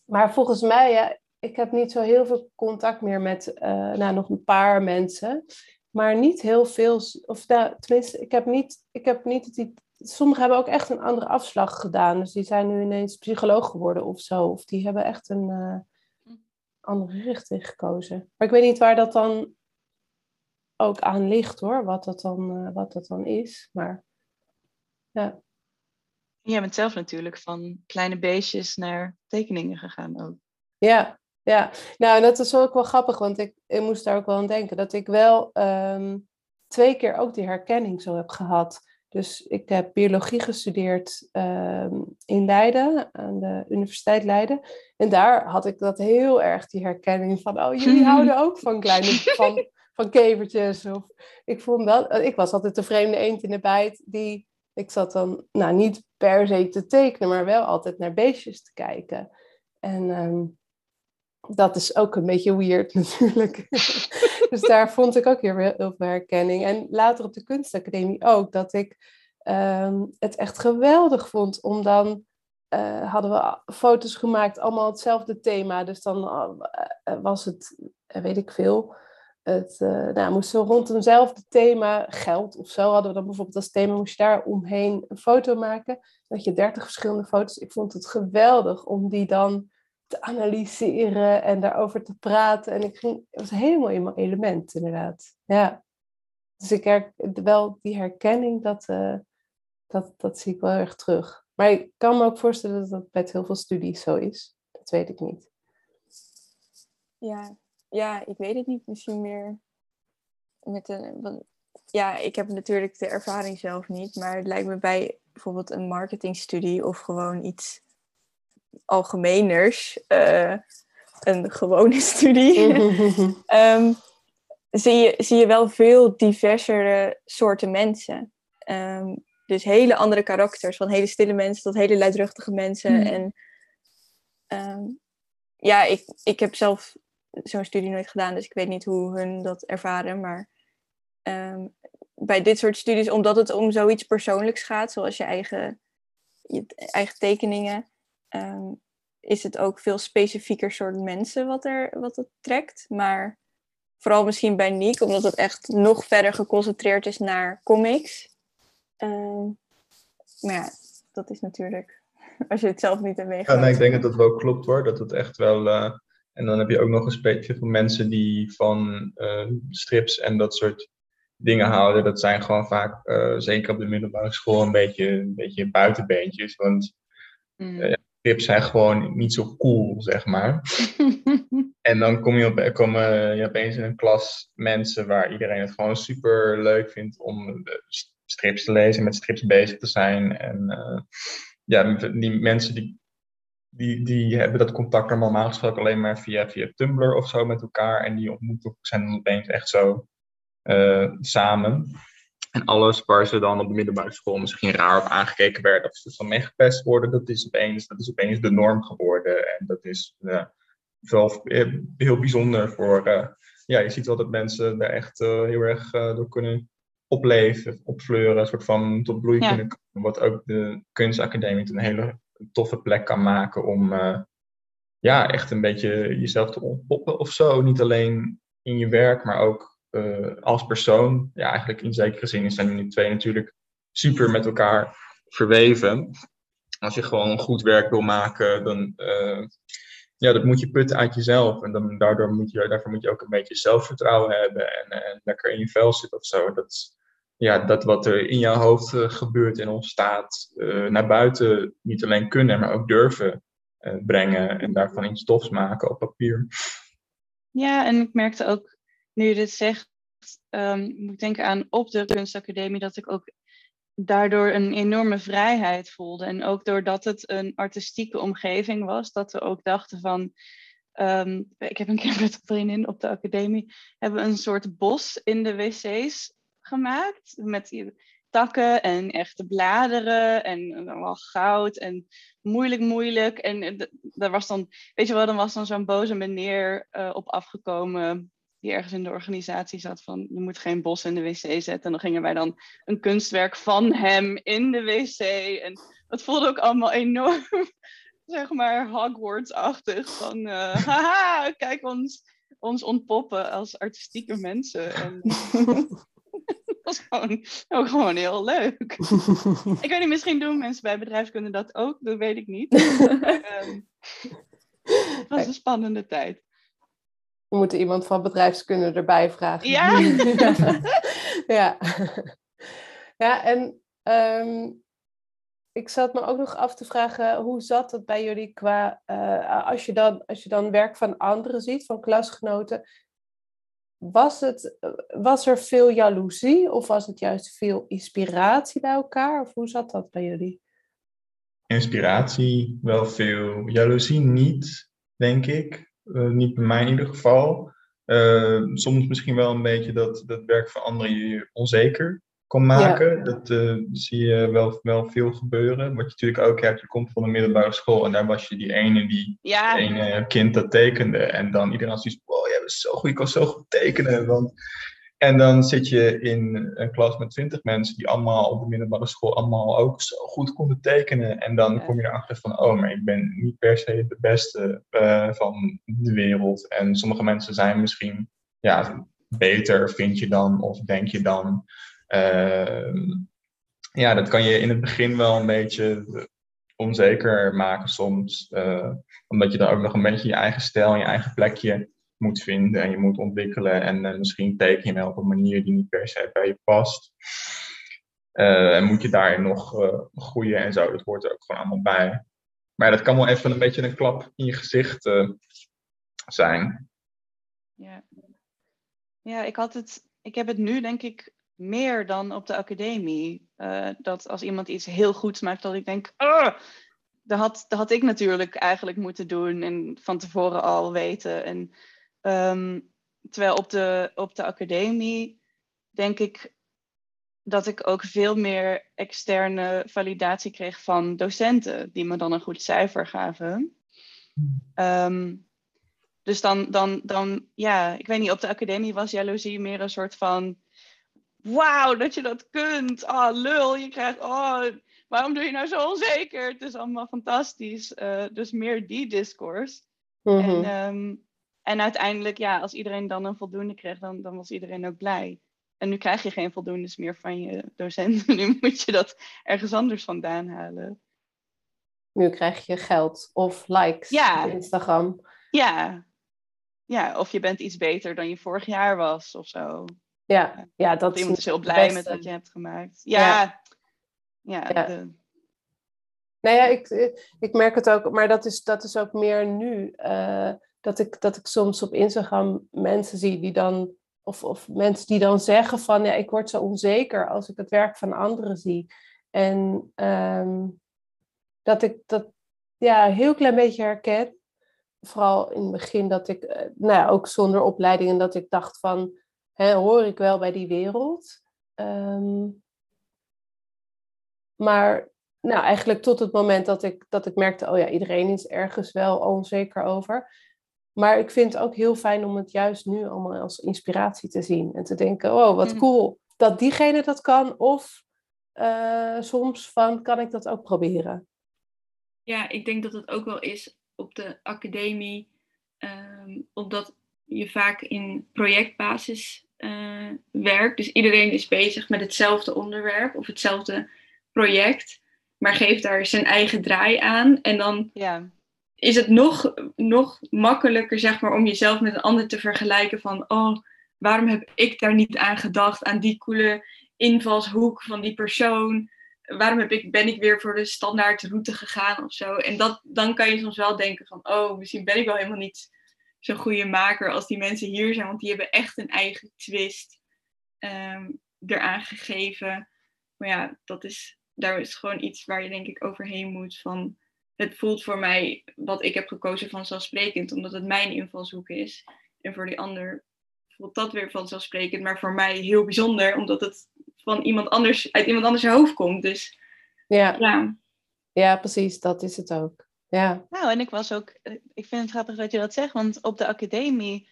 maar volgens mij, ja, ik heb niet zo heel veel contact meer met, uh, nou, nog een paar mensen. Maar niet heel veel, of nou, tenminste, ik heb niet, ik heb niet het Sommigen hebben ook echt een andere afslag gedaan. Dus die zijn nu ineens psycholoog geworden of zo. Of die hebben echt een uh, andere richting gekozen. Maar ik weet niet waar dat dan ook aan ligt hoor. Wat dat dan, uh, wat dat dan is. Maar ja. Jij bent zelf natuurlijk van kleine beestjes naar tekeningen gegaan ook. Ja, ja. Nou, dat is ook wel grappig, want ik, ik moest daar ook wel aan denken. Dat ik wel ehm, twee keer ook die herkenning zo heb gehad. Dus ik heb biologie gestudeerd ehm, in Leiden, aan de Universiteit Leiden. En daar had ik dat heel erg, die herkenning van, oh, jullie houden ook van kleine, van, van kevertjes. Of, ik, vond dat, ik was altijd de vreemde eend in de bijt die ik zat dan nou, niet per se te tekenen, maar wel altijd naar beestjes te kijken. En ehm, dat is ook een beetje weird natuurlijk. dus daar vond ik ook heel veel herkenning. En later op de kunstacademie ook, dat ik ehm, het echt geweldig vond om dan... Uh, hadden we foto's gemaakt, allemaal hetzelfde thema. Dus dan uh, was het, weet ik veel, het, uh, nou, moesten rond eenzelfde thema, geld of zo, hadden we dan bijvoorbeeld als thema, moest je daar omheen een foto maken. Had je dertig verschillende foto's. Ik vond het geweldig om die dan te analyseren en daarover te praten. En ik ging, het was helemaal in mijn element, inderdaad. Ja. Dus ik her, wel die herkenning, dat, uh, dat, dat zie ik wel erg terug. Maar ik kan me ook voorstellen dat dat met heel veel studies zo is. Dat weet ik niet. Ja, ja, ik weet het niet. Misschien meer met een. Ja, ik heb natuurlijk de ervaring zelf niet, maar het lijkt me bij bijvoorbeeld een marketingstudie of gewoon iets algemeners, uh, een gewone studie, um, zie je, zie je wel veel diversere soorten mensen. Ehm, dus hele andere karakters, van hele stille mensen tot hele luidruchtige mensen. Mhm. En ehm, ja, ik, ik heb zelf zo'n studie nooit gedaan, dus ik weet niet hoe hun dat ervaren. Maar ehm, bij dit soort studies, omdat het om zoiets persoonlijks gaat, zoals je eigen, je eigen tekeningen, ehm, is het ook veel specifieker soort mensen wat, er, wat het trekt. Maar vooral misschien bij Niek, omdat het echt nog verder geconcentreerd is naar comics. Ehm, maar ja, dat is natuurlijk, als je het zelf niet hebt Ja, meegemaakt. nee, ik denk dat dat wel klopt hoor. Dat het echt wel. eh, en dan heb je ook nog eens spe- veel mensen die van eh, strips en dat soort dingen houden. Dat zijn gewoon vaak, eh, zeker op de middelbare school, een beetje, een beetje buitenbeentjes. Want Mm. Strips zijn gewoon niet zo cool, zeg maar. En dan kom je, op, komen je opeens in een klas mensen waar iedereen het gewoon super leuk vindt om de strips te lezen, met strips bezig te zijn. En ja, die mensen die, die, die hebben dat contact normaal gesproken alleen maar via, via Tumblr of zo met elkaar. En die ontmoeten zijn dan opeens echt zo eh, samen. En alles waar ze dan op de middelbare school misschien raar op aangekeken werden of ze van meegepest worden, dat is opeens, dat is opeens de norm geworden. En dat is eh, wel eh, heel bijzonder voor. eh, ja, je ziet wel dat mensen daar echt heel erg door kunnen opleven, opfleuren, een soort van tot bloei Ja. kunnen komen. Wat ook de kunstacademie een hele toffe plek kan maken om eh, ja, echt een beetje jezelf te ontpoppen of zo. Niet alleen in je werk, maar ook eh, als persoon. Ja, eigenlijk in zekere zin zijn die twee natuurlijk super met elkaar verweven. Als je gewoon goed werk wil maken, dan eh, ja, dat moet je putten uit jezelf. En dan, daardoor moet je, daarvoor moet je ook een beetje zelfvertrouwen hebben en, en lekker in je vel zitten of zo. Dat, ja, dat wat er in jouw hoofd eh, gebeurt en ontstaat, eh, naar buiten niet alleen kunnen, maar ook durven eh, brengen en daarvan iets stofs maken op papier. Ja, en ik merkte ook, nu je dit zegt, ehm, moet ik denken aan op de kunstacademie, dat ik ook daardoor een enorme vrijheid voelde. En ook doordat het een artistieke omgeving was, dat we ook dachten van, ehm, ik heb een keer met een vriendin op de academie, hebben we een soort bos in de wc's gemaakt, met takken en echte bladeren en allemaal goud en moeilijk, moeilijk. En daar was dan weet je wel, dan was dan zo'n boze meneer eh, op afgekomen die ergens in de organisatie zat van je moet geen bos in de wc zetten. En dan gingen wij dan een kunstwerk van hem in de wc. En dat voelde ook allemaal enorm, zeg maar, Hogwarts-achtig. Van eh, haha, kijk ons, ons ontpoppen als artistieke mensen. En was gewoon, ook gewoon heel leuk. Ik weet niet, misschien doen mensen bij bedrijfskunde dat ook, dat weet ik niet. Ehm, het was een spannende tijd. We moeten iemand van bedrijfskunde erbij vragen. Ja. ja. ja, en ehm, ik zat me ook nog af te vragen, hoe zat het bij jullie qua, eh, als, je dan, als je dan werk van anderen ziet, van klasgenoten, was, het, was er veel jaloezie of was het juist veel inspiratie bij elkaar? Of hoe zat dat bij jullie? Inspiratie wel veel, jaloezie niet, denk ik. Eh, niet bij mij in ieder geval. Eh, soms misschien wel een beetje dat dat werk van anderen je onzeker kan maken. Dat eh, zie je wel, wel veel gebeuren. Wat je natuurlijk ook hebt, je komt van de middelbare school en daar was je die ene die Ja, ene kind dat tekende. En dan iedereen wow, jij bent zo goed, je kan zo goed tekenen. Want... En dan zit je in een klas met twintig mensen die allemaal op de middelbare school allemaal ook zo goed konden tekenen. En dan Ja. kom je erachter van, oh, maar ik ben niet per se de beste eh, van de wereld. En sommige mensen zijn misschien ja, beter, vind je dan, of denk je dan. Ehm, ja, dat kan je in het begin wel een beetje onzeker maken soms. eh, omdat je dan ook nog een beetje je eigen stijl en je eigen plekje moet vinden en je moet ontwikkelen. En eh, misschien teken je wel op een manier die niet per se bij je past. Eh, en moet je daarin nog eh, groeien en zo. Dat hoort er ook gewoon allemaal bij. Maar dat kan wel even een beetje een klap in je gezicht zijn. ja. ja ik, had het, ik heb het nu denk ik meer dan op de academie. Dat als iemand iets heel goeds maakt, dat ik denk, "Ah, dat, had, dat had ik natuurlijk eigenlijk moeten doen en van tevoren al weten. En ehm, terwijl op de, op de academie denk ik dat ik ook veel meer externe validatie kreeg van docenten die me dan een goed cijfer gaven. Ehm, dus dan, dan, dan, ja, ik weet niet, op de academie was jaloezie meer een soort van, wauw, dat je dat kunt. Oh, lul, je krijgt, oh, waarom doe je nou zo onzeker? Het is allemaal fantastisch. Uh, dus meer die discourse. en, Mhm. En uiteindelijk, ja, als iedereen dan een voldoende kreeg, dan, dan was iedereen ook blij. En nu krijg je geen voldoendes meer van je docenten. Nu moet je dat ergens anders vandaan halen. Nu krijg je geld of likes Ja. op Instagram. Ja. ja, of je bent iets beter dan je vorig jaar was of zo. Ja, ja dat Of iemand is heel blij met wat je hebt gemaakt. Ja, ja. Ja. de- Nou ja, ik, ik merk het ook, maar dat is, dat is ook meer nu. eh, dat, ik, dat ik soms op Instagram mensen zie die dan, of, of mensen die dan zeggen van, ja, ik word zo onzeker als ik het werk van anderen zie. En ehm, dat ik dat ja, een heel klein beetje herken. Vooral in het begin dat ik, eh, nou ja, ook zonder opleiding, en dat ik dacht van, hè, hoor ik wel bij die wereld? Ehm, maar nou, eigenlijk tot het moment dat ik, dat ik merkte, oh ja, iedereen is ergens wel onzeker over. Maar ik vind het ook heel fijn om het juist nu allemaal als inspiratie te zien. En te denken, oh, wat Mhm. cool dat diegene dat kan. Of eh, soms van, kan ik dat ook proberen? Ja, ik denk dat het ook wel is op de academie, ehm, omdat je vaak in projectbasis eh, werkt. Dus iedereen is bezig met hetzelfde onderwerp of hetzelfde project, maar geeft daar zijn eigen draai aan. En dan ja. Is het nog, nog makkelijker, zeg maar, om jezelf met een ander te vergelijken van, oh, waarom heb ik daar niet aan gedacht, aan die coole invalshoek van die persoon? Waarom heb ik, ben ik weer voor de standaard route gegaan of zo? En dat, dan kan je soms wel denken van, oh, misschien ben ik wel helemaal niet zo'n goede maker als die mensen hier zijn, want die hebben echt een eigen twist ehm, eraan gegeven. Maar ja, dat is, daar is gewoon iets waar je denk ik overheen moet van het voelt voor mij wat ik heb gekozen vanzelfsprekend, omdat het mijn invalshoek is. En voor die ander voelt dat weer vanzelfsprekend, maar voor mij heel bijzonder, omdat het van iemand anders, uit iemand anders hoofd komt. Dus Ja, ja, ja, precies, dat is het ook. Ja, Nou, en ik was ook, ik vind het grappig dat je dat zegt, want op de academie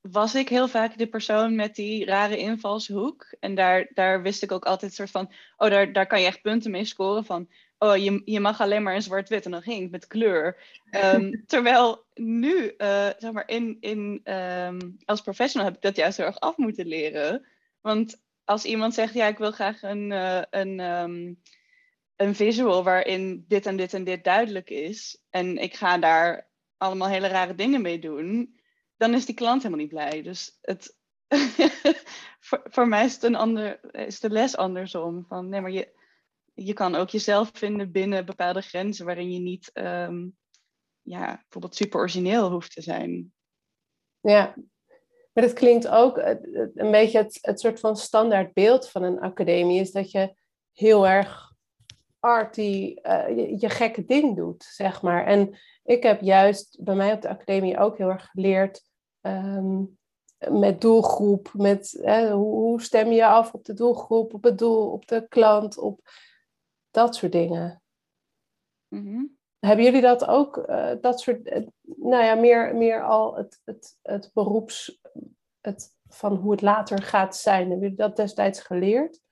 was ik heel vaak de persoon met die rare invalshoek. En daar, daar wist ik ook altijd soort van, oh, daar, daar kan je echt punten mee scoren van, oh, je, je mag alleen maar in zwart-wit en dan ging ik met kleur. Ehm, terwijl nu, eh, zeg maar, in, in, ehm, als professional heb ik dat juist heel erg af moeten leren. Want als iemand zegt, ja, ik wil graag een, eh, een, ehm, een visual waarin dit en dit en dit duidelijk is. En ik ga daar allemaal hele rare dingen mee doen. Dan is die klant helemaal niet blij. Dus het, voor, voor mij is, het een ander, is de les andersom. Van, nee, maar je, je kan ook jezelf vinden binnen bepaalde grenzen waarin je niet ehm, ja, bijvoorbeeld super origineel hoeft te zijn. ja. Maar het klinkt ook eh, eh, een beetje het, het soort van standaard beeld van een academie is dat je heel erg arty eh, je, gekke ding doet, zeg maar. En ik heb juist bij mij op de academie ook heel erg geleerd ehm, met doelgroep, met hè, hoe, hoe stem je af op de doelgroep, op het doel, op de klant, op dat soort dingen. Mhm. Hebben jullie dat ook, eh, dat soort, eh, nou ja, meer, meer al het, het, het beroeps, het, van hoe het later gaat zijn? Hebben jullie dat destijds geleerd?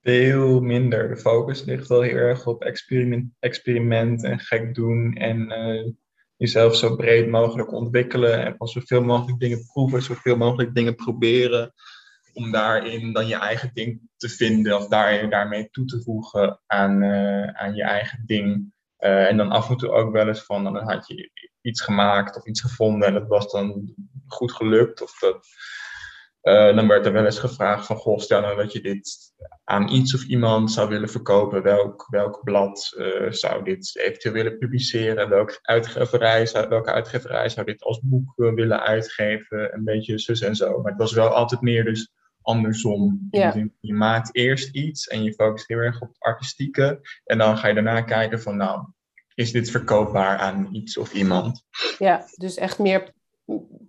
Veel minder. De focus ligt wel heel erg op experiment, experiment en gek doen. En eh, jezelf zo breed mogelijk ontwikkelen. En van zoveel mogelijk dingen proeven, zoveel mogelijk dingen proberen. Om daarin dan je eigen ding te vinden of daar, daarmee toe te voegen aan, eh, aan je eigen ding. Eh, en dan af en toe ook wel eens van, dan had je iets gemaakt of iets gevonden en dat was dan goed gelukt. Of dat, eh, dan werd er wel eens gevraagd van, goh, stel nou dat je dit aan iets of iemand zou willen verkopen. Welk, welk blad zou dit eventueel willen publiceren? Welke uitgeverij, zou, welke uitgeverij zou dit als boek willen uitgeven? Een beetje zus en zo. Maar het was wel altijd meer dus andersom. Ja. Je maakt eerst iets en je focust heel erg op het artistieke. En dan ga je daarna kijken van, nou, is dit verkoopbaar aan iets of iemand? Ja, dus echt meer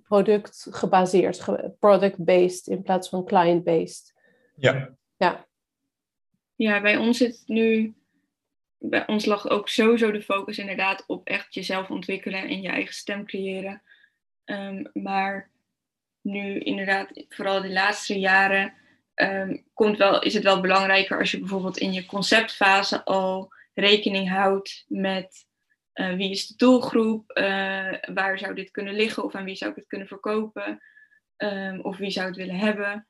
product gebaseerd, product-based in plaats van client-based. Ja. Ja. Ja, bij ons zit nu, bij ons lag ook sowieso de focus inderdaad op echt jezelf ontwikkelen en je eigen stem creëren. Ehm, maar nu inderdaad, vooral de laatste jaren, um, komt wel, is het wel belangrijker als je bijvoorbeeld in je conceptfase al rekening houdt met uh, wie is de doelgroep, uh, waar zou dit kunnen liggen of aan wie zou ik het kunnen verkopen um, of wie zou het willen hebben.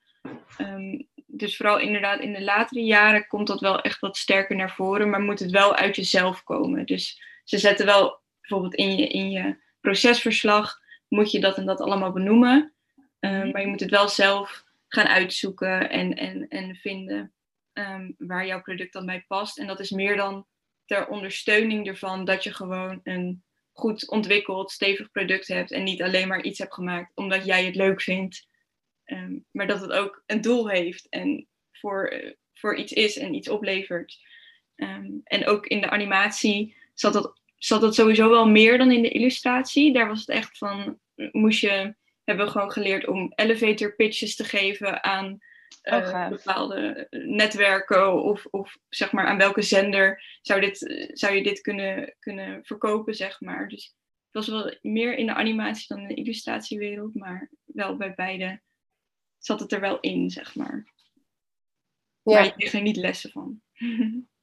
Um, dus vooral inderdaad in de latere jaren komt dat wel echt wat sterker naar voren, maar moet het wel uit jezelf komen. Dus ze zetten wel bijvoorbeeld in je, in je procesverslag, moet je dat en dat allemaal benoemen, um, maar je moet het wel zelf gaan uitzoeken en, en, en vinden waar jouw product dan bij past. En dat is meer dan ter ondersteuning ervan dat je gewoon een goed ontwikkeld, stevig product hebt en niet alleen maar iets hebt gemaakt omdat jij het leuk vindt, um, maar dat het ook een doel heeft en voor, uh, voor iets is en iets oplevert. Um, en ook in de animatie zat dat, zat dat sowieso wel meer dan in de illustratie. Daar was het echt van, moest je, hebben we gewoon geleerd om elevator pitches te geven aan uh, bepaalde netwerken of, of zeg maar aan welke zender zou, dit, zou je dit kunnen, kunnen verkopen, zeg maar. Dus het was wel meer in de animatie dan in de illustratiewereld, maar wel bij beide zat het er wel in, zeg maar. Ja. Maar je kreeg er niet lessen van.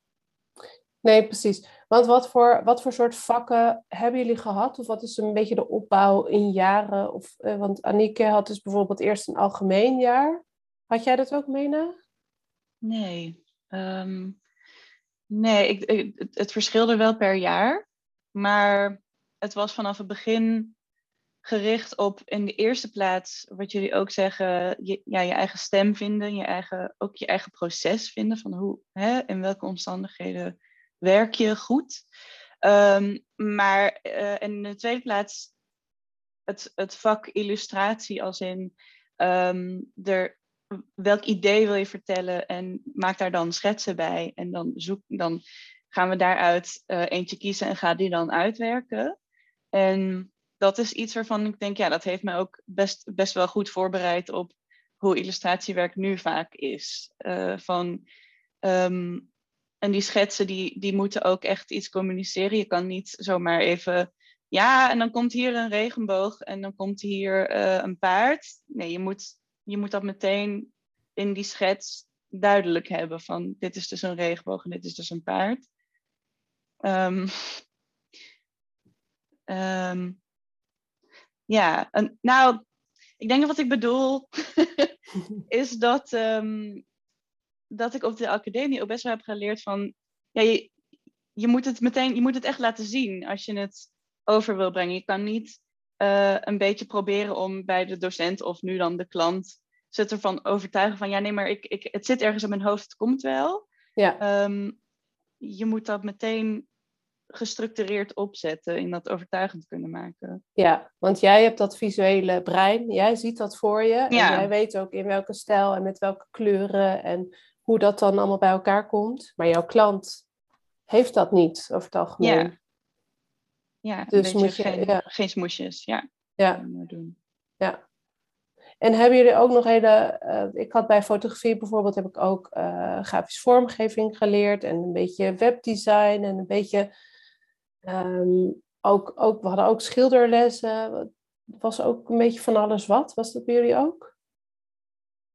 Nee, precies. Want wat voor, wat voor soort vakken hebben jullie gehad? Of wat is een beetje de opbouw in jaren? Of, uh, want Anike had dus bijvoorbeeld eerst een algemeen jaar. Had jij dat ook, Mena? Nee. Um, nee, ik, het, het verschilde wel per jaar. Maar het was vanaf het begin gericht op in de eerste plaats, wat jullie ook zeggen, je, ja, je eigen stem vinden, je eigen, ook je eigen proces vinden van hoe, hè, in welke omstandigheden werk je goed. Um, maar uh, in de tweede plaats het, het vak illustratie als in um, er, welk idee wil je vertellen en maak daar dan schetsen bij. En dan, zoek, dan gaan we daaruit uh, eentje kiezen en ga die dan uitwerken. En dat is iets waarvan ik denk, ja, dat heeft mij ook best, best wel goed voorbereid op hoe illustratiewerk nu vaak is. Uh, van, um, en die schetsen die, die moeten ook echt iets communiceren. Je kan niet zomaar even, ja, en dan komt hier een regenboog en dan komt hier uh, een paard. Nee, je moet je moet dat meteen in die schets duidelijk hebben van dit is dus een regenboog en dit is dus een paard. Um, um, ja, en, nou, ik denk dat wat ik bedoel is dat, um, dat ik op de academie ook best wel heb geleerd van, ja, je, je moet het meteen, je moet het echt laten zien als je het over wil brengen. Je kan niet uh, een beetje proberen om bij de docent of nu dan de klant ze ervan overtuigen van ja, nee, maar ik, ik, het zit ergens in mijn hoofd, het komt wel. Ja. Um, je moet dat meteen gestructureerd opzetten in dat overtuigend kunnen maken. Ja, want jij hebt dat visuele brein, jij ziet dat voor je. En jij weet ook in welke stijl en met welke kleuren en hoe dat dan allemaal bij elkaar komt. Maar jouw klant heeft dat niet over het algemeen. Ja. Ja, dus moet je geen, ja. geen smoesjes. Ja. Ja. Doen. ja. En hebben jullie ook nog hele. Uh, ik had bij fotografie bijvoorbeeld heb ik ook uh, grafisch vormgeving geleerd en een beetje webdesign en een beetje. Um, ook, ook, we hadden ook schilderlessen. Het was ook een beetje van alles wat. Was dat bij jullie ook?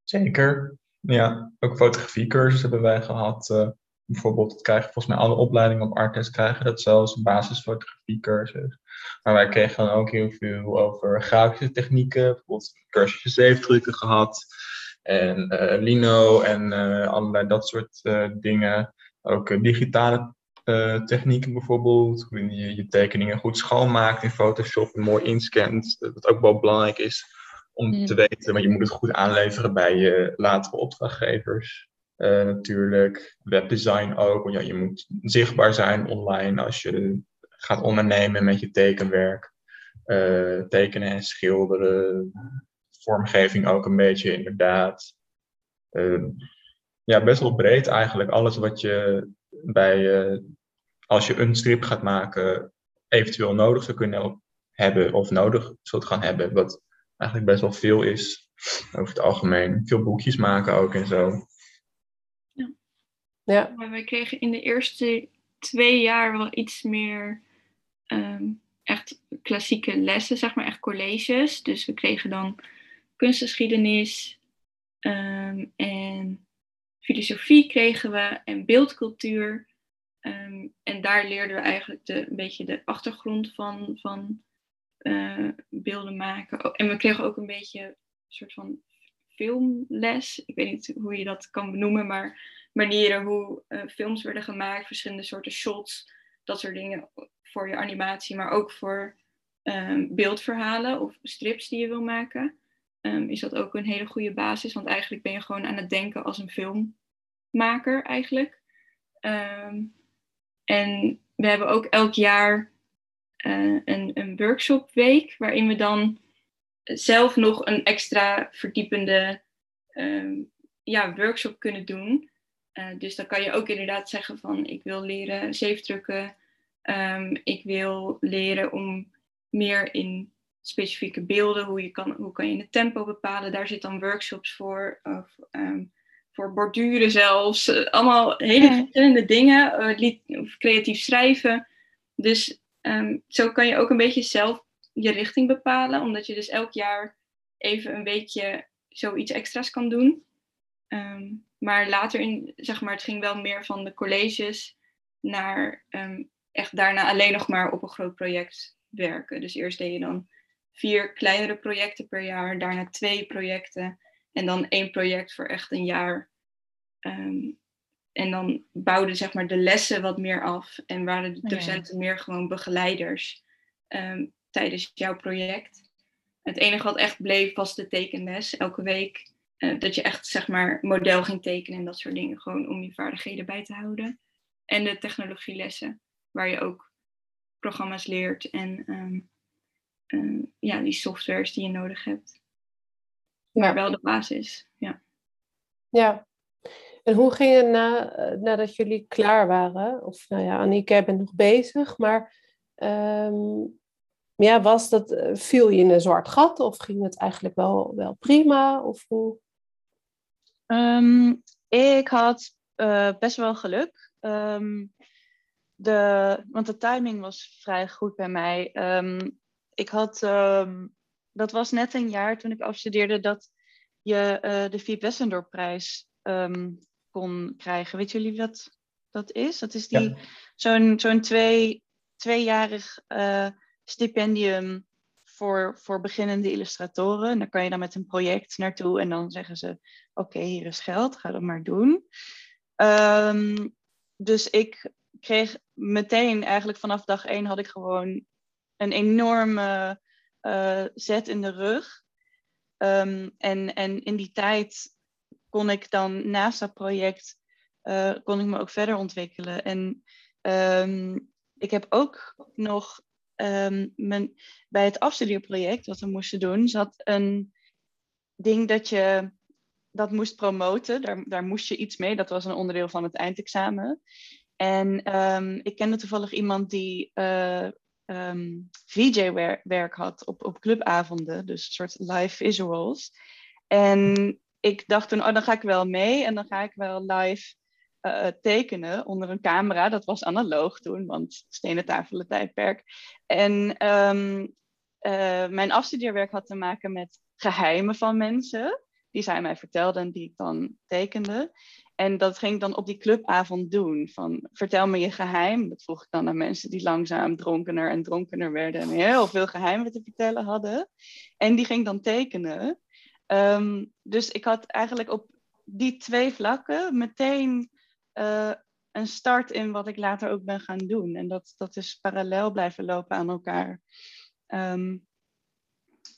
Zeker. Ja, ook fotografiecursus hebben wij gehad. Uh, bijvoorbeeld, dat krijgen volgens mij alle opleidingen op Artes krijgen dat zelfs, een basisfotografiecursus. Maar wij kregen dan ook heel veel over grafische technieken, bijvoorbeeld cursusje zeefdrukken gehad. En uh, Lino en uh, allerlei dat soort dingen. Ook digitale technieken bijvoorbeeld. Hoe je je tekeningen goed schoonmaakt in Photoshop en mooi inscant. Dat ook wel belangrijk is om mm. te weten, maar je moet het goed aanleveren bij je latere opdrachtgevers. Uh, natuurlijk. Webdesign ook. Want ja, je moet zichtbaar zijn online als je gaat ondernemen met je tekenwerk. Uh, tekenen en schilderen. Vormgeving ook een beetje, inderdaad. Uh, ja, best wel breed eigenlijk. Alles wat je bij, als je een strip gaat maken, eventueel nodig zou kunnen hebben of nodig zult gaan hebben. Wat eigenlijk best wel veel is over het algemeen. Veel boekjes maken ook en zo. Ja. ja. Maar wij kregen in de eerste twee jaar wel iets meer ehm, echt klassieke lessen, zeg maar, echt colleges. Dus we kregen dan kunstgeschiedenis ehm, en filosofie kregen we en beeldcultuur. Ehm, en daar leerden we eigenlijk de, een beetje de achtergrond van, van uh, beelden maken. Oh, en we kregen ook een beetje een soort van filmles. Ik weet niet hoe je dat kan benoemen, maar manieren hoe uh, films werden gemaakt, verschillende soorten shots, dat soort dingen voor je animatie, maar ook voor um, beeldverhalen of strips die je wil maken. Um, is dat ook een hele goede basis, want eigenlijk ben je gewoon aan het denken als een filmmaker eigenlijk. Um, en we hebben ook elk jaar uh, een, een workshopweek waarin we dan zelf nog een extra verdiepende um, ja, workshop kunnen doen. Uh, dus dan kan je ook inderdaad zeggen van ik wil leren zeefdrukken. Um, ik wil leren om meer in specifieke beelden, hoe, je kan, hoe kan je het tempo bepalen. Daar zit dan workshops voor. Of, um, voor borduren zelfs. Uh, allemaal hele verschillende dingen. Uh, of creatief schrijven. Dus um, zo kan je ook een beetje zelf je richting bepalen. Omdat je dus elk jaar even een weekje zoiets extra's kan doen. Um, maar later in, zeg maar, het ging wel meer van de colleges naar um, echt daarna alleen nog maar op een groot project werken. Dus eerst deed je dan vier kleinere projecten per jaar, daarna twee projecten en dan één project voor echt een jaar. En dan bouwden zeg maar de lessen wat meer af en waren de docenten meer gewoon begeleiders um, tijdens jouw project. Het enige wat echt bleef was de tekenles. Elke week uh, dat je echt zeg maar model ging tekenen en dat soort dingen. Gewoon om je vaardigheden bij te houden. En de technologielessen, waar je ook programma's leert en um, uh, ja, die softwares die je nodig hebt. Maar wel de basis, ja. Ja. En hoe ging het na, eh, nadat jullie klaar waren? Of nou ja, Annika, jij bent nog bezig, maar um, ja, was dat, eh, viel je in een zwart gat of ging het eigenlijk wel, wel prima? Of hoe? Um, ik had uh, best wel geluk. Um, de, want de timing was vrij goed bij mij. Um, ik had, dat was net een jaar toen ik afstudeerde dat je de Fiep Wessendorp-prijs kon krijgen. Weet jullie wat dat is? Dat is die, ja. zo'n zo'n twee, tweejarig uh, stipendium voor, voor beginnende illustratoren. En daar kan je dan met een project naartoe en dan zeggen ze: Oké, hier is geld, ga dat maar doen. Um, dus ik kreeg meteen, eigenlijk vanaf dag één, had ik gewoon een enorme uh, zet in de rug. Um, en, en in die tijd kon ik dan naast dat project, uh, kon ik me ook verder ontwikkelen. En um, ik heb ook nog um, mijn, bij het afstudeerproject wat we moesten doen, zat een ding dat je dat moest promoten. Daar, daar moest je iets mee. Dat was een onderdeel van het eindexamen. En um, ik kende toevallig iemand die eh, ehm, VJ-werk had op, op clubavonden, dus een soort live visuals. En ik dacht toen, oh, dan ga ik wel mee en dan ga ik wel live uh, tekenen onder een camera. Dat was analoog toen, want stenen tafelen tijdperk. En um, uh, mijn afstudeerwerk had te maken met geheimen van mensen. Die zij mij vertelden en die ik dan tekende. En dat ging ik dan op die clubavond doen. Van vertel me je geheim. Dat vroeg ik dan aan mensen die langzaam dronkener en dronkener werden. En heel veel geheimen te vertellen hadden. En die ging dan tekenen. Um, dus ik had eigenlijk op die twee vlakken meteen uh, een start in wat ik later ook ben gaan doen. En dat, dat is parallel blijven lopen aan elkaar. Um,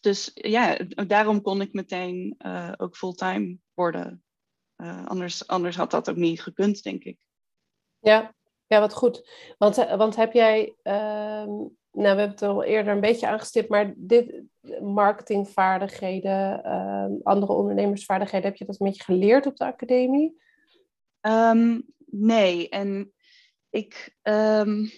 dus ja, daarom kon ik meteen uh, ook fulltime worden. Uh, anders, anders had dat ook niet gekund, denk ik. Ja, ja wat goed. Want, want heb jij, uh, nou we hebben het al eerder een beetje aangestipt, maar dit marketingvaardigheden, ehm, andere ondernemersvaardigheden, heb je dat een beetje geleerd op de academie? Um, nee, en ik, um,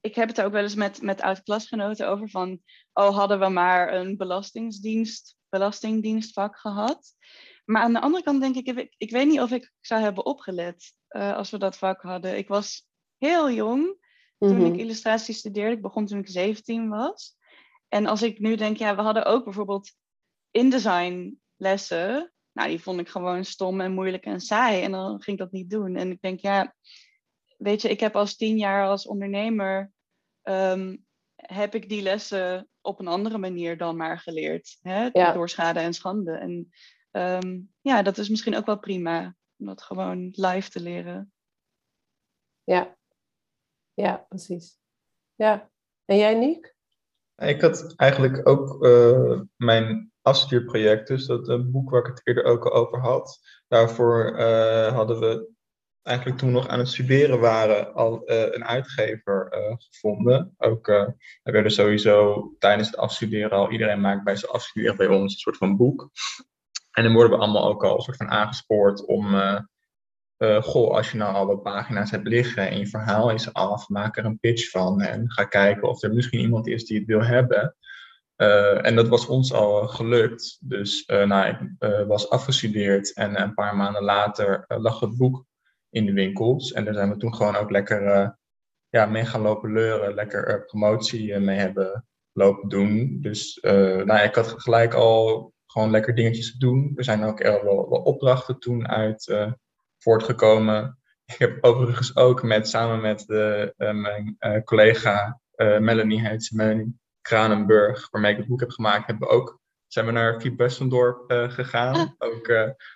ik heb het er ook wel eens met, met oud-klasgenoten over van, oh, hadden we maar een belastingsdienst, belastingdienstvak gehad. Maar aan de andere kant denk ik, ik, ik weet niet of ik zou hebben opgelet uh, als we dat vak hadden. Ik was heel jong toen ik mhm. illustratie studeerde. Ik begon toen ik 17 was. En als ik nu denk, ja, we hadden ook bijvoorbeeld InDesign lessen. Nou, die vond ik gewoon stom en moeilijk en saai. En dan ging ik dat niet doen. En ik denk, ja, weet je, ik heb als tien jaar als ondernemer, ehm, heb ik die lessen op een andere manier dan maar geleerd. Hè? Door schade en schande. En ehm, ja, dat is misschien ook wel prima, om dat gewoon live te leren. Ja, ja, precies. Ja. En jij, Nick? Ik had eigenlijk ook uh, mijn afstudeerproject, dus dat uh, boek waar ik het eerder ook al over had. Daarvoor uh, hadden we eigenlijk toen we nog aan het studeren waren al een uitgever gevonden. Ook er werden sowieso tijdens het afstuderen al, iedereen maakt bij zijn afstuderen bij ons een soort van boek. En dan worden we allemaal ook al een soort van aangespoord om uh, goh, als je nou al wat pagina's hebt liggen en je verhaal is af, maak er een pitch van en ga kijken of er misschien iemand is die het wil hebben. Uh, en dat was ons al gelukt. Dus uh, nou, ik was afgestudeerd en een paar maanden later lag het boek in de winkels. En daar zijn we toen gewoon ook lekker ja, mee gaan lopen leuren, lekker promotie mee hebben lopen doen. Dus nou, ik had gelijk al gewoon lekker dingetjes te doen. Er zijn ook wel, wel opdrachten toen uit voortgekomen. Ik heb overigens ook met, samen met de, uh, mijn uh, collega uh, Melanie heet Melanie Kranenburg, waarmee ik het boek heb gemaakt, hebben we ook zijn we naar Fiep Westendorp gegaan. Ah. Ook,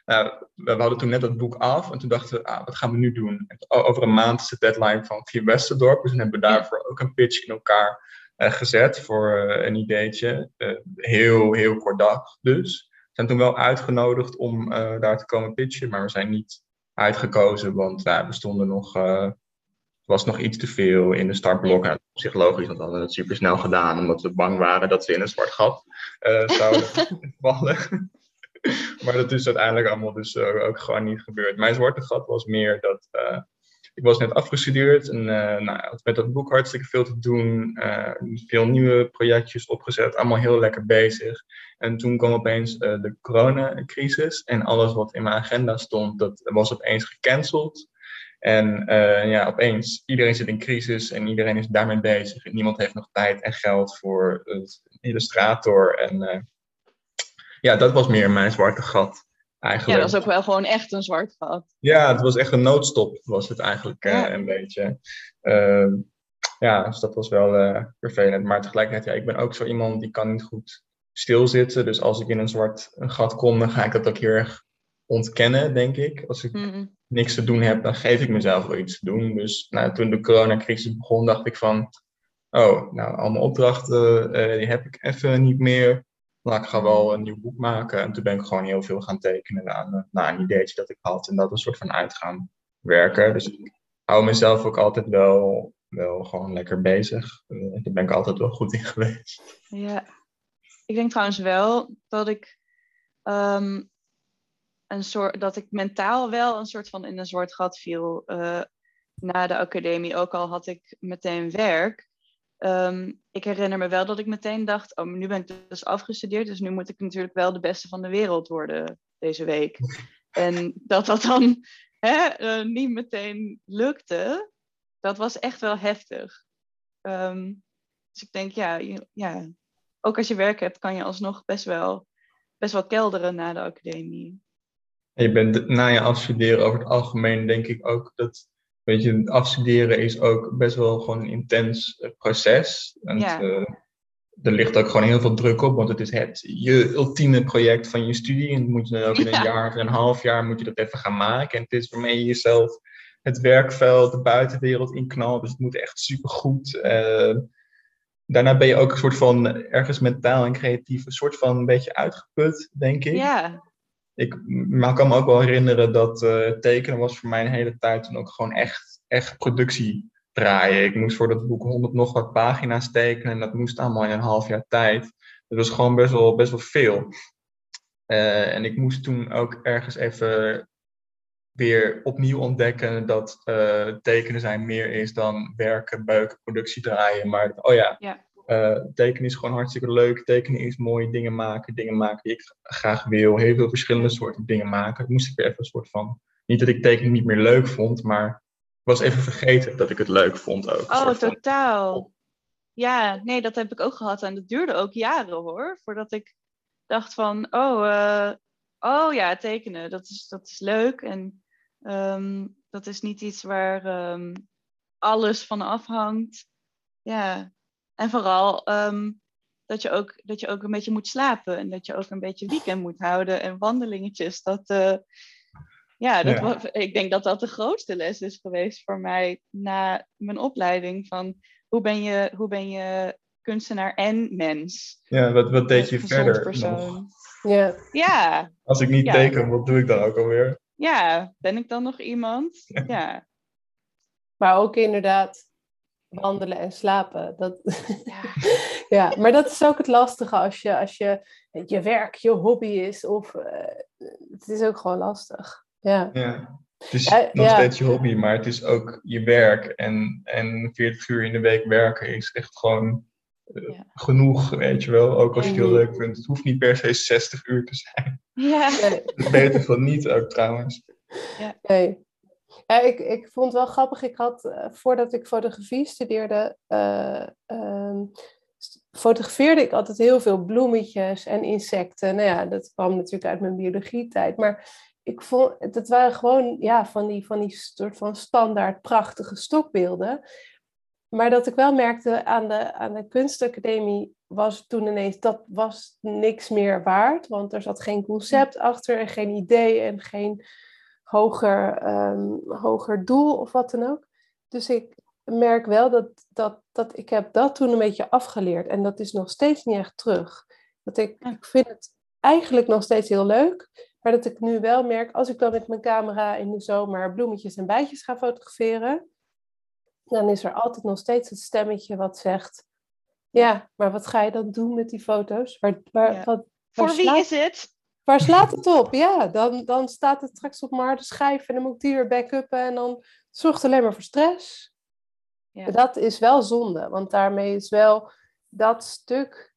nou, we hadden toen net dat boek af en toen dachten we, ah, wat gaan we nu doen? En over een maand is de deadline van Fiep Westendorp, dus dan hebben we daarvoor ook een pitch in elkaar gezet voor een ideetje. heel, heel kort dag dus. We zijn toen wel uitgenodigd om daar te komen pitchen, maar we zijn niet uitgekozen, want ja, we stonden nog, uh, was nog iets te veel in de startblok. Ja, psychologisch, want we hadden het super snel gedaan, omdat we bang waren dat ze in een zwart gat uh, zouden vallen. maar dat is uiteindelijk allemaal dus uh, ook gewoon niet gebeurd. Mijn zwarte gat was meer dat ik was net afgestudeerd en nou, met dat boek hartstikke veel te doen. Veel nieuwe projectjes opgezet, allemaal heel lekker bezig. En toen kwam opeens uh, de coronacrisis en alles wat in mijn agenda stond, dat was opeens gecanceld. En ja, opeens, iedereen zit in crisis en iedereen is daarmee bezig. Niemand heeft nog tijd en geld voor een illustrator. En ja, dat was meer mijn zwarte gat. Eigenlijk. Ja, dat was ook wel gewoon echt een zwart gat. Ja, het was echt een noodstop, was het eigenlijk een beetje. Uh, ja, dus dat was wel vervelend. Maar tegelijkertijd, ja, ik ben ook zo iemand die kan niet goed stilzitten. Dus als ik in een zwart gat kom, dan ga ik dat ook heel erg ontkennen, denk ik. Als ik mm niks te doen heb, dan geef ik mezelf wel iets te doen. Dus nou, toen de coronacrisis begon, dacht ik van... Oh, nou, al mijn opdrachten, eh, die heb ik even niet meer nou, ik ga wel een nieuw boek maken. En toen ben ik gewoon heel veel gaan tekenen aan, naar een ideetje dat ik had. En dat een soort van uit gaan werken. Dus ik hou mezelf ook altijd wel, wel gewoon lekker bezig. Uh, daar ben ik altijd wel goed in geweest. Ja, ik denk trouwens wel dat ik ehm, een soort dat ik mentaal wel een soort van in een soort gat viel uh, na de academie. Ook al had ik meteen werk. Ehm, ik herinner me wel dat ik meteen dacht, oh, nu ben ik dus afgestudeerd, dus nu moet ik natuurlijk wel de beste van de wereld worden deze week. En dat dat dan hè, uh, niet meteen lukte, dat was echt wel heftig. Ehm, dus ik denk, ja, ja, ook als je werk hebt, kan je alsnog best wel, best wel kelderen na de academie. je bent na je afstuderen over het algemeen, denk ik ook dat weet je, afstuderen is ook best wel gewoon een intens eh, proces. En ja. uh, er ligt ook gewoon heel veel druk op, want het is het je ultieme project van je studie. En moet je dan ook in een jaar of een half jaar moet je dat even gaan maken. En het is waarmee je jezelf het werkveld, de buitenwereld inknalt. Dus het moet echt supergoed. Uh, daarna ben je ook een soort van ergens mentaal en creatief een soort van een beetje uitgeput, denk ik. Ja ik maar kan me ook wel herinneren dat uh, tekenen was voor mij een hele tijd toen ook gewoon echt, echt productie draaien. Ik moest voor dat boek 100 nog wat pagina's tekenen en dat moest allemaal in een half jaar tijd. Dat was gewoon best wel, best wel veel. Uh, en ik moest toen ook ergens even weer opnieuw ontdekken dat uh, tekenen zijn meer is dan werken, beuken, productie draaien. Maar oh ja, ja. Uh, tekenen is gewoon hartstikke leuk. Tekenen is mooi, dingen maken, dingen maken die ik graag wil. Heel veel verschillende soorten dingen maken. Moest ik weer even een soort van. Niet dat ik tekenen niet meer leuk vond, maar ik was even vergeten dat ik het leuk vond ook. Oh, totaal. Ja, nee, dat heb ik ook gehad. En dat duurde ook jaren hoor. Voordat ik dacht van, oh, uh, oh ja, tekenen, dat is, dat is leuk. En Ehm, dat is niet iets waar ehm, alles van afhangt. Ja. En vooral ehm, dat, je ook, dat je ook een beetje moet slapen en dat je ook een beetje weekend moet houden en wandelingetjes. Dat, uh, ja, dat Was, ik denk dat dat de grootste les is geweest voor mij na mijn opleiding. Van hoe ben je, hoe ben je kunstenaar en mens? Ja, wat, wat deed je verder persoon. nog? Ja. ja. Als ik niet teken, wat doe ik dan ook alweer? Ja, ben ik dan nog iemand? Ja. Maar ook inderdaad wandelen en slapen. Dat, ja. ja, maar dat is ook het lastige als je, als je, je werk je hobby is. Of uh, het is ook gewoon lastig. Ja. ja. Het is nog steeds je hobby, maar het is ook je werk. En, en 40 uur in de week werken is echt gewoon uh, genoeg, weet je wel. Ook als je het heel leuk vindt. Het hoeft niet per se 60 uur te zijn. Ja. Nee. Beter van niet ook trouwens. Ja. Nee. Ja, ik, ik vond het wel grappig. Ik had, uh, voordat ik fotografie studeerde, uh, um, fotografeerde ik altijd heel veel bloemetjes en insecten. Nou ja, dat kwam natuurlijk uit mijn biologietijd. Maar ik vond, dat waren gewoon ja, van, die, van die soort van standaard prachtige stokbeelden. Maar dat ik wel merkte aan de, aan de kunstacademie was toen ineens, dat was niks meer waard. Want er zat geen concept achter en geen idee en geen hoger, um, hoger doel of wat dan ook. Dus ik merk wel dat, dat, dat ik heb dat toen een beetje afgeleerd. En dat is nog steeds niet echt terug. Dat ik, ik vind het eigenlijk nog steeds heel leuk. Maar dat ik nu wel merk, als ik dan met mijn camera in de zomer bloemetjes en bijtjes ga fotograferen, dan is er altijd nog steeds het stemmetje wat zegt: Ja, maar wat ga je dan doen met die foto's? Waar, waar, wat, Voor wie is het? Waar slaat het op? Ja, dan, dan staat het straks op mijn harde schijf en dan moet ik die weer backuppen en dan zorgt het alleen maar voor stress. Ja. Dat is wel zonde, want daarmee is wel dat stuk,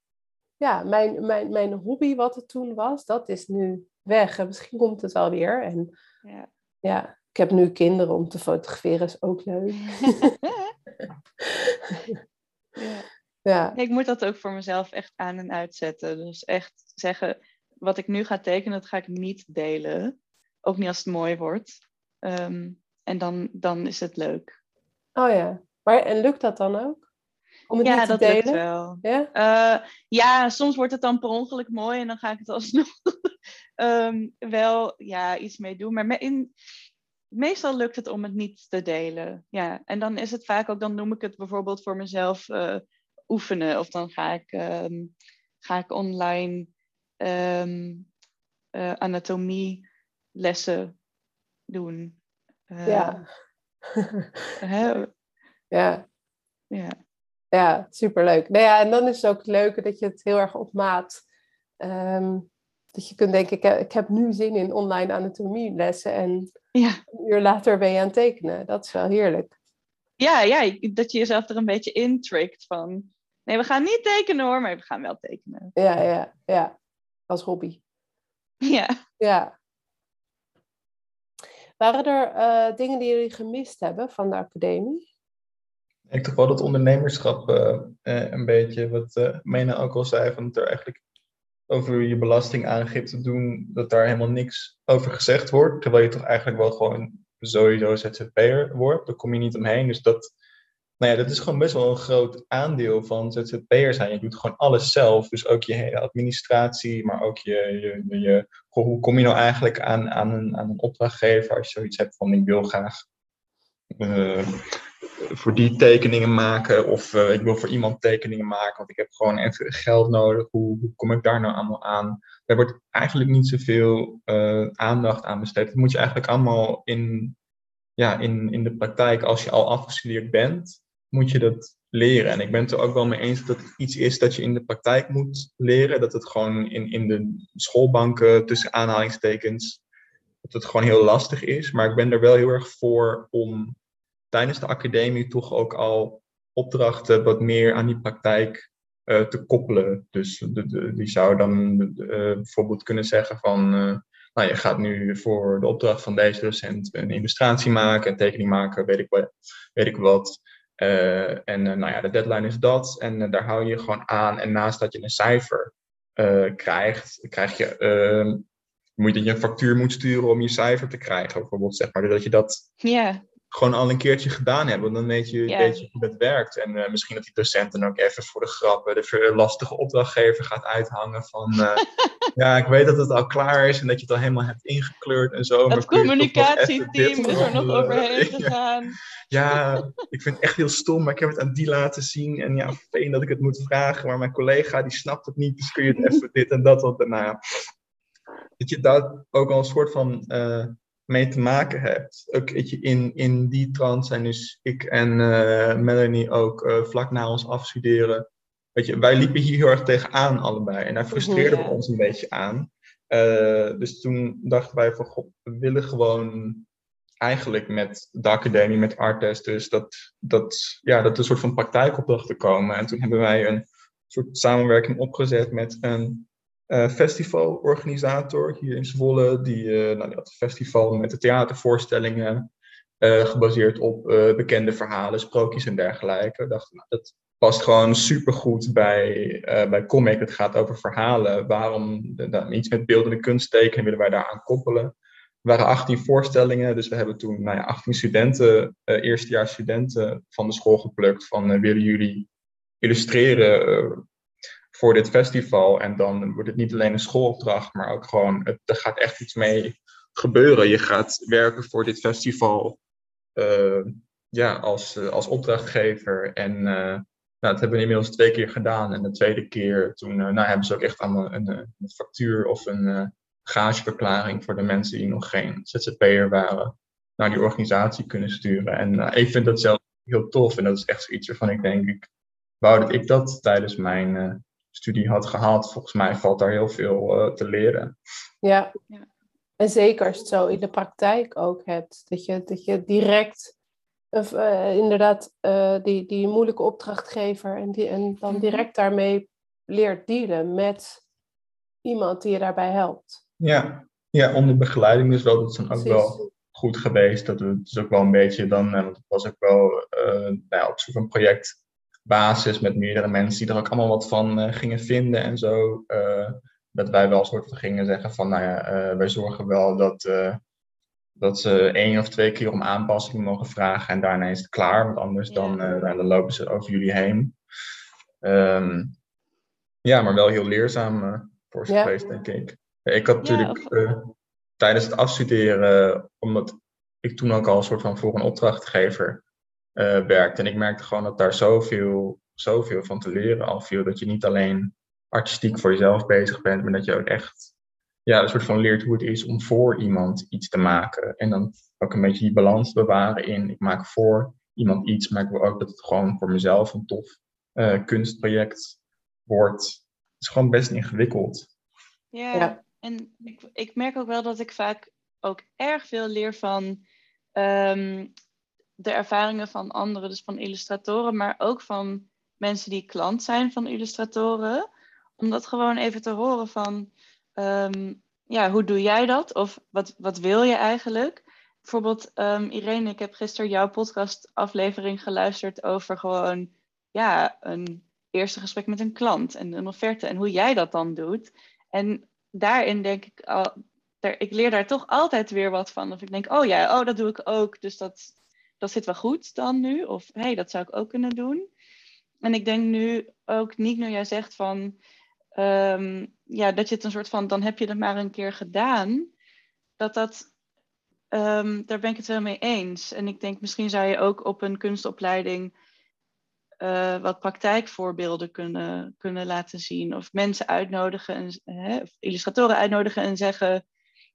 ja, mijn, mijn, mijn hobby wat het toen was, dat is nu weg. En misschien komt het wel weer. En ja, ja ik heb nu kinderen om te fotograferen, is ook leuk. ja. ja. Ik moet dat ook voor mezelf echt aan en uitzetten. Dus echt zeggen, wat ik nu ga tekenen, dat ga ik niet delen. Ook niet als het mooi wordt. Ehm, en dan, dan is het leuk. Oh ja. Maar, en lukt dat dan ook? Om het ja, niet te dat delen? lukt wel. Ja? Uh, ja, soms wordt het dan per ongeluk mooi en dan ga ik het alsnog um, wel ja, iets mee doen. Maar in, meestal lukt het om het niet te delen. Ja, en dan is het vaak ook, dan noem ik het bijvoorbeeld voor mezelf uh, oefenen. Of dan ga ik, um, ga ik online um, uh, anatomie lessen doen. Uh, ja. ja. Ja. Ja, superleuk. Nou ja, en dan is het ook leuk dat je het heel erg op maat. Um, dat je kunt denken, ik heb, ik heb nu zin in online anatomie-lessen en ja. een uur later ben je aan het tekenen. Dat is wel heerlijk. Ja, ja, dat je jezelf er een beetje intrickt van, nee, we gaan niet tekenen hoor, maar we gaan wel tekenen. Ja, ja, ja als hobby. Ja. Ja. Waren er uh, dingen die jullie gemist hebben van de academie? Ik toch wel dat ondernemerschap uh, een beetje, wat uh, Mena ook al zei, van dat er eigenlijk over je belastingaangifte doen, dat daar helemaal niks over gezegd wordt. Terwijl je toch eigenlijk wel gewoon sowieso ZZP'er wordt. Daar kom je niet omheen. Dus dat, nou ja, dat is gewoon best wel een groot aandeel van ZZP'er zijn. Je doet gewoon alles zelf. Dus ook je hele administratie, maar ook je, je, je, hoe kom je nou eigenlijk aan, aan, een, aan een opdrachtgever als je zoiets hebt van ik wil graag uh, voor die tekeningen maken of uh, ik wil voor iemand tekeningen maken, want ik heb gewoon even geld nodig. Hoe, kom ik daar nou allemaal aan? Er wordt eigenlijk niet zoveel uh, aandacht aan besteed. Dat moet je eigenlijk allemaal in, ja, in, in de praktijk, als je al afgestudeerd bent, moet je dat leren. En ik ben het er ook wel mee eens dat het iets is dat je in de praktijk moet leren. Dat het gewoon in, in de schoolbanken tussen aanhalingstekens dat het gewoon heel lastig is. Maar ik ben er wel heel erg voor om tijdens de academie toch ook al opdrachten wat meer aan die praktijk uh, te koppelen. Dus de, die zou dan uh, bijvoorbeeld kunnen zeggen van, uh, nou je gaat nu voor de opdracht van deze docent een illustratie maken, een tekening maken, weet ik wat. Weet ik wat. en nou ja, de deadline is dat en daar hou je gewoon aan. En naast dat je een cijfer krijgt, krijg je, ehm, moet je dat je een factuur moet sturen om je cijfer te krijgen, bijvoorbeeld, zeg maar. Dat je dat yeah gewoon al een keertje gedaan hebben. Dan weet je, weet je hoe het werkt. En uh, misschien dat die docent dan ook even voor de grappen de lastige opdrachtgever gaat uithangen van... Uh, ja, ik weet dat het al klaar is en dat je het al helemaal hebt ingekleurd en zo. Het communicatieteam is er nog overheen gegaan. Ja, ik vind het echt heel stom, maar ik heb het aan die laten zien. En ja, fijn dat ik het moet vragen, maar mijn collega die snapt het niet. Dus kun je het even dit en dat wat daarna. Dat je daar ook al een soort van... Uh, mee te maken hebt. Ook weet je, in, in die trant zijn dus ik en uh, Melanie ook uh, vlak na ons afstuderen. Weet je, wij liepen hier heel erg tegenaan allebei en daar frustreerden we ons een beetje aan. Uh, dus toen dachten wij van, god, we willen gewoon eigenlijk met de academie, met Artest, dus dat, dat, ja, dat er een soort van praktijkopdrachten komen. En toen hebben wij een soort samenwerking opgezet met een uh, festivalorganisator hier in Zwolle. Die, uh, nou, had een festival met de theatervoorstellingen. Uh, gebaseerd op bekende verhalen, sprookjes en dergelijke. Ik dacht, nou, dat past gewoon supergoed bij, bij Comic. Het gaat over verhalen. Waarom dan iets met beeldende kunst tekenen willen wij daaraan koppelen? Er waren 18 voorstellingen, dus we hebben toen nou ja, 18 studenten, eerstejaars studenten van de school geplukt. Van willen jullie illustreren voor dit festival. En dan wordt het niet alleen een schoolopdracht, maar ook gewoon, het, er gaat echt iets mee gebeuren. Je gaat werken voor dit festival uh, ja, als, uh, als opdrachtgever. En uh, nou, dat hebben we inmiddels twee keer gedaan. En de tweede keer, toen nou, hebben ze ook echt allemaal een, een factuur of een gageverklaring voor de mensen die nog geen ZZP'er waren, naar die organisatie kunnen sturen. En ik vind dat zelf heel tof. En dat is echt zoiets waarvan ik denk, ik wou dat ik dat tijdens mijn studie had gehad. Volgens mij valt daar heel veel uh, te leren. Ja. ja. en zeker als je het zo in de praktijk ook hebt. Dat je, dat je direct, of, uh, inderdaad, uh, die, die moeilijke opdrachtgever en, die, en dan mhm. direct daarmee leert dealen met iemand die je daarbij helpt. Ja, ja onder begeleiding is wel, dat is dan ook wel goed geweest. Dat het is ook wel een beetje dan, want het was ook wel nou ja, op zo'n project basis met meerdere mensen die er ook allemaal wat van uh, gingen vinden en zo. Uh, dat wij wel een soort van gingen zeggen van, nou ja, uh, wij zorgen wel dat, dat ze één of twee keer om aanpassingen mogen vragen en daarna is het klaar, want anders dan, dan lopen ze over jullie heen. Um, ja, maar wel heel leerzaam voor ze ja. geweest, denk ik. Ik had natuurlijk tijdens het afstuderen, omdat ik toen ook al een soort van voor een opdrachtgever uh, werkt. En ik merkte gewoon dat daar zoveel, zoveel van te leren al viel. Dat je niet alleen artistiek voor jezelf bezig bent, maar dat je ook echt ja, een soort van leert hoe het is om voor iemand iets te maken. En dan ook een beetje die balans bewaren in ik maak voor iemand iets, maar ik wil ook dat het gewoon voor mezelf een tof uh, kunstproject wordt. Het is gewoon best ingewikkeld. Ja, ja. en ik, ik merk ook wel dat ik vaak ook erg veel leer van um, de ervaringen van anderen, dus van illustratoren, maar ook van mensen die klant zijn van illustratoren. Om dat gewoon even te horen van, ehm, ja, hoe doe jij dat? Of wat, wat wil je eigenlijk? Bijvoorbeeld, um, Irene, ik heb gisteren jouw podcastaflevering geluisterd over gewoon, ja, een eerste gesprek met een klant en een offerte en hoe jij dat dan doet. En daarin denk ik al, ik leer daar toch altijd weer wat van. Of ik denk, oh ja, oh, dat doe ik ook. Dus dat, dat zit wel goed dan nu. Of hé, hey, dat zou ik ook kunnen doen. En ik denk nu ook niet, nu jij zegt van, ehm, ja, dat je het een soort van, dan heb je het maar een keer gedaan. Dat dat, um, daar ben ik het wel mee eens. En ik denk, misschien zou je ook op een kunstopleiding uh, wat praktijkvoorbeelden kunnen, kunnen laten zien. Of mensen uitnodigen, en, hè, illustratoren uitnodigen en zeggen,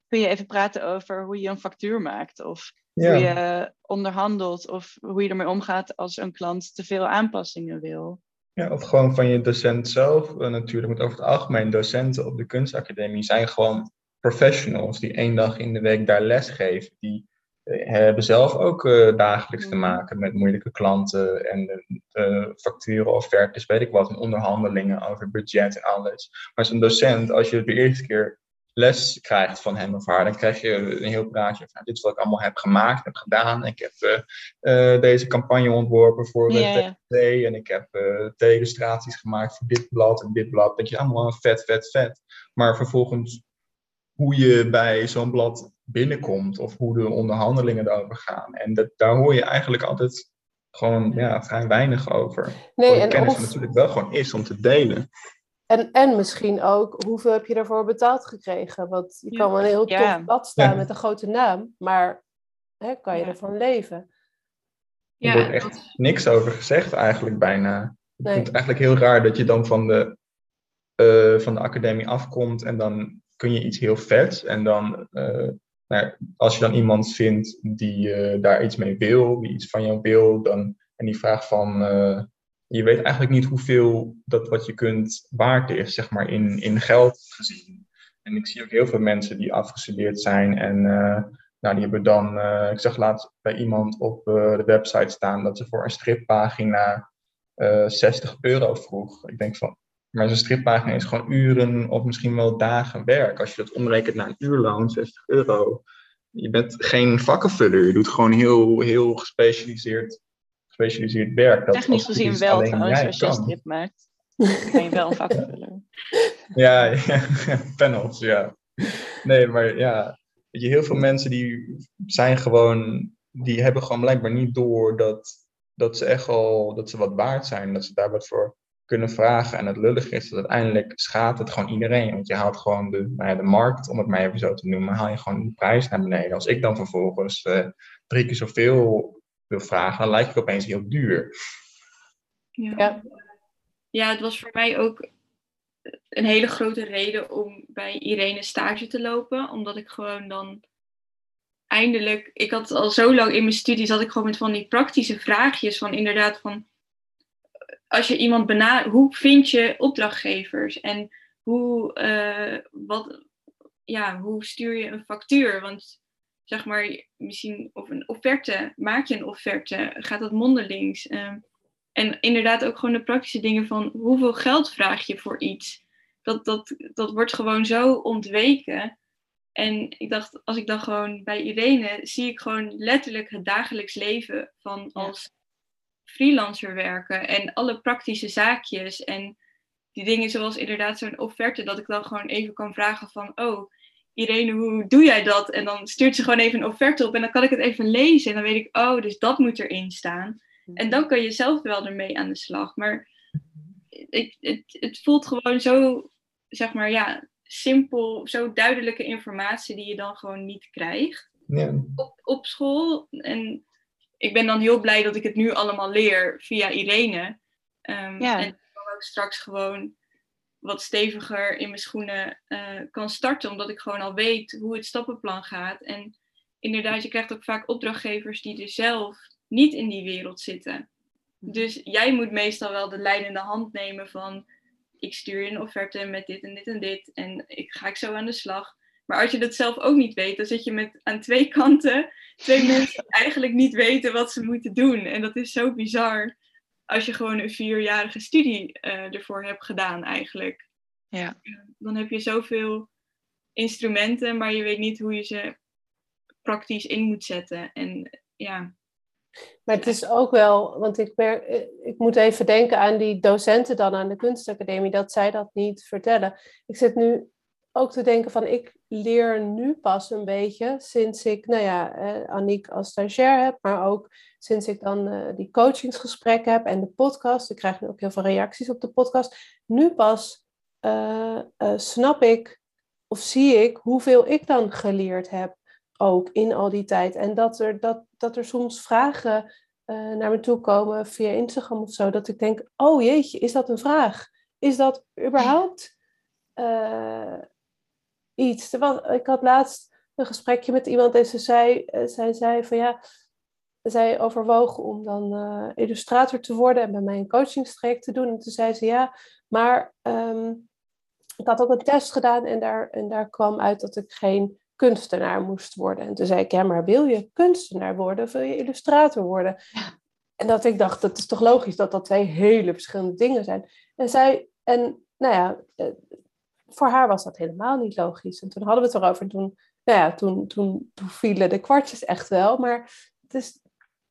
kun je even praten over hoe je een factuur maakt? Of hoe je onderhandelt of hoe je ermee omgaat als een klant te veel aanpassingen wil. Ja, of gewoon van je docent zelf uh, natuurlijk. Want over het algemeen docenten op de kunstacademie zijn gewoon professionals die één dag in de week daar les geven, die eh, hebben zelf ook uh, dagelijks te mhm. maken met moeilijke klanten en facturen, offertes, weet ik wat, en onderhandelingen over budget en alles. Maar als een docent, als je de eerste keer les krijgt van hem of haar, dan krijg je een heel praatje van dit is wat ik allemaal heb gemaakt, heb gedaan. Ik heb uh, deze campagne ontworpen voor de ja, en ik heb uh, illustraties gemaakt voor dit blad en dit blad. Dat je allemaal vet, vet, vet. Maar vervolgens hoe je bij zo'n blad binnenkomt of hoe de onderhandelingen erover gaan. En dat, daar hoor je eigenlijk altijd gewoon ja, vrij weinig over. Nee, en kennis of... natuurlijk wel gewoon is om te delen. En, en misschien ook, hoeveel heb je daarvoor betaald gekregen? Want je kan wel een heel tof blad staan met een grote naam, maar hè, kan je ervan leven? Er wordt echt niks over gezegd eigenlijk bijna. Ik vind het eigenlijk heel raar dat je dan van de, uh, van de academie afkomt en dan kun je iets heel vets en dan uh, nou, als je dan iemand vindt die uh, daar iets mee wil, die iets van jou wil, dan, en die vraagt van, uh, je weet eigenlijk niet hoeveel dat wat je kunt waard is, zeg maar, in, in geld gezien. En ik zie ook heel veel mensen die afgestudeerd zijn en uh, nou, die hebben dan, ik zag laatst bij iemand op de website staan dat ze voor een strippagina 60 euro vroeg. Ik denk van, maar zo'n strippagina is gewoon uren of misschien wel dagen werk. Als je dat omrekent naar een uurloon, 60 euro. Je bent geen vakkenvuller. Je doet gewoon heel, heel gespecialiseerd, gespecialiseerd werk. Dat Technisch gezien wel trouwens, als je een strip maakt. ben je wel een vakkenvuller. ja, ja, panels, ja. Nee, maar ja, weet je, heel veel mensen die zijn gewoon, die hebben gewoon blijkbaar niet door dat, dat ze echt al, dat ze wat waard zijn. Dat ze daar wat voor kunnen vragen. En het lullig is dat uiteindelijk schaadt het gewoon iedereen. Want je haalt gewoon de, nou ja, de markt, om het maar even zo te noemen, haal je gewoon de prijs naar beneden. Als ik dan vervolgens uh, drie keer zoveel wil vragen, dan lijkt het opeens heel duur. Ja. ja. het was voor mij ook een hele grote reden om bij Irene stage te lopen. Omdat ik gewoon dan eindelijk, ik had al zo lang in mijn studie, zat ik gewoon met van die praktische vraagjes van inderdaad van als je iemand benadert, hoe vind je opdrachtgevers en hoe, uh, wat, ja, hoe stuur je een factuur? Want zeg maar, misschien of een offerte, maak je een offerte, gaat dat mondelings? Uh, en inderdaad ook gewoon de praktische dingen van hoeveel geld vraag je voor iets? Dat, dat, dat wordt gewoon zo ontweken. En ik dacht, als ik dan gewoon bij Irene zie ik gewoon letterlijk het dagelijks leven van als freelancer werken en alle praktische zaakjes en die dingen zoals inderdaad zo'n offerte, dat ik dan gewoon even kan vragen van, oh, Irene, hoe doe jij dat? En dan stuurt ze gewoon even een offerte op en dan kan ik het even lezen en dan weet ik, oh, dus dat moet erin staan. En dan kan je zelf wel ermee aan de slag. Maar ik, het, het voelt gewoon zo, zeg maar, ja, simpel, zo duidelijke informatie die je dan gewoon niet krijgt ja. op, op school. En ik ben dan heel blij dat ik het nu allemaal leer via Irene. Um, ja. En dan ook straks gewoon wat steviger in mijn schoenen uh, kan starten, omdat ik gewoon al weet hoe het stappenplan gaat. En inderdaad, je krijgt ook vaak opdrachtgevers die er zelf niet in die wereld zitten. Dus jij moet meestal wel de leidende hand nemen van ik stuur je een offerte met dit en dit en dit en ik ga ik zo aan de slag. Maar als je dat zelf ook niet weet, dan zit je met aan twee kanten twee mensen die eigenlijk niet weten wat ze moeten doen. En dat is zo bizar als je gewoon een vierjarige studie uh, ervoor hebt gedaan eigenlijk. Ja. Dan heb je zoveel instrumenten, maar je weet niet hoe je ze praktisch in moet zetten. En ja. Maar het is ook wel, want ik, ik moet even denken aan die docenten dan aan de kunstacademie, dat zij dat niet vertellen. Ik zit nu ook te denken van ik leer nu pas een beetje sinds ik, nou ja, eh, Aniek als stagiair heb, maar ook sinds ik dan uh, die coachingsgesprekken heb en de podcast. Ik krijg nu ook heel veel reacties op de podcast. Nu pas uh, snap ik of zie ik hoeveel ik dan geleerd heb ook in al die tijd. En dat er, dat, dat er soms vragen naar me toe komen via Instagram of zo, dat ik denk, oh jeetje, is dat een vraag? Is dat überhaupt iets. Ik had laatst een gesprekje met iemand en ze zei, eh, zij zei van ja, zij overwoog om dan uh, illustrator te worden en bij mij een coachingstraject te doen. En toen zei ze ja, maar um, ik had ook een test gedaan en daar, en daar kwam uit dat ik geen kunstenaar moest worden. En toen zei ik, ja, maar wil je kunstenaar worden of wil je illustrator worden? En dat ik dacht, dat is toch logisch dat dat twee hele verschillende dingen zijn. En zij, en nou ja, eh, voor haar was dat helemaal niet logisch. En toen hadden we het erover. En toen, nou ja, toen, toen, toen vielen de kwartjes echt wel. Maar het is,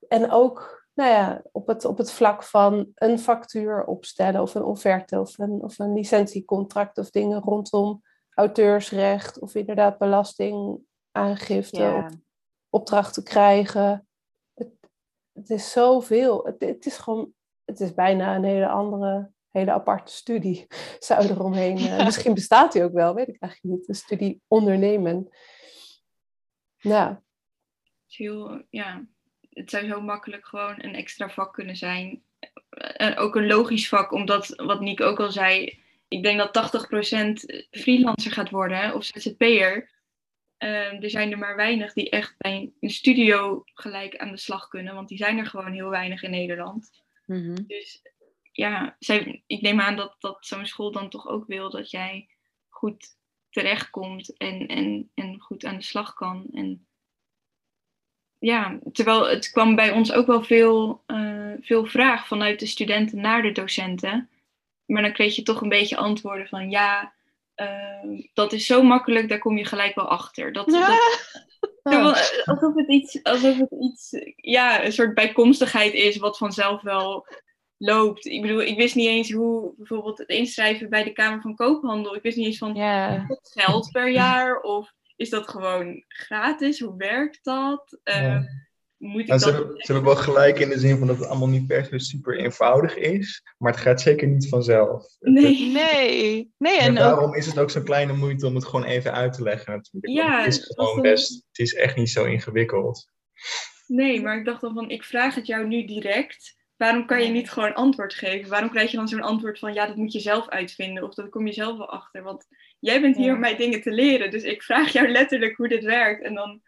en ook, nou ja, op het, op het vlak van een factuur opstellen of een offerte of een, of een licentiecontract of dingen rondom auteursrecht of inderdaad belastingaangifte ja. of opdrachten krijgen. Het, het is zoveel. Het, het is gewoon, het is bijna een hele andere hele aparte studie zou eromheen. Uh, misschien bestaat die ook wel, weet ik eigenlijk niet. Een studie ondernemen. Ja. Heel, ja, het zou zo makkelijk gewoon een extra vak kunnen zijn. En ook een logisch vak, omdat wat Niek ook al zei, ik denk dat 80% freelancer gaat worden of ZZP'er. Uh, er zijn er maar weinig die echt bij een studio gelijk aan de slag kunnen, want die zijn er gewoon heel weinig in Nederland. Mm Dus ja, zij, ik neem aan dat, dat zo'n school dan toch ook wil dat jij goed terechtkomt en, en, en goed aan de slag kan. En ja, terwijl het kwam bij ons ook wel veel, uh, veel vraag vanuit de studenten naar de docenten. Maar dan kreeg je toch een beetje antwoorden van ja, uh, dat is zo makkelijk, daar kom je gelijk wel achter. Dat, dat, alsof het iets, alsof het iets, ja, een soort bijkomstigheid is wat vanzelf wel loopt. Ik bedoel, ik wist niet eens hoe bijvoorbeeld het inschrijven bij de Kamer van Koophandel. Ik wist niet eens van yeah. geld per jaar of is dat gewoon gratis? Hoe werkt dat? Uh, moet ik nou, ze, hebben, ze, hebben, wel gelijk in de zin van dat het allemaal niet per se super eenvoudig is, maar het gaat zeker niet vanzelf. Nee, nee. nee en, daarom is het ook zo'n kleine moeite om het gewoon even uit te leggen natuurlijk. Ja, het is gewoon best, het is echt niet zo ingewikkeld. Nee, maar ik dacht dan van, ik vraag het jou nu direct. Waarom kan je niet gewoon antwoord geven? Waarom krijg je dan zo'n antwoord van ja, dat moet je zelf uitvinden of dat kom je zelf wel achter? Want jij bent hier om mij dingen te leren, dus ik vraag jou letterlijk hoe dit werkt en dan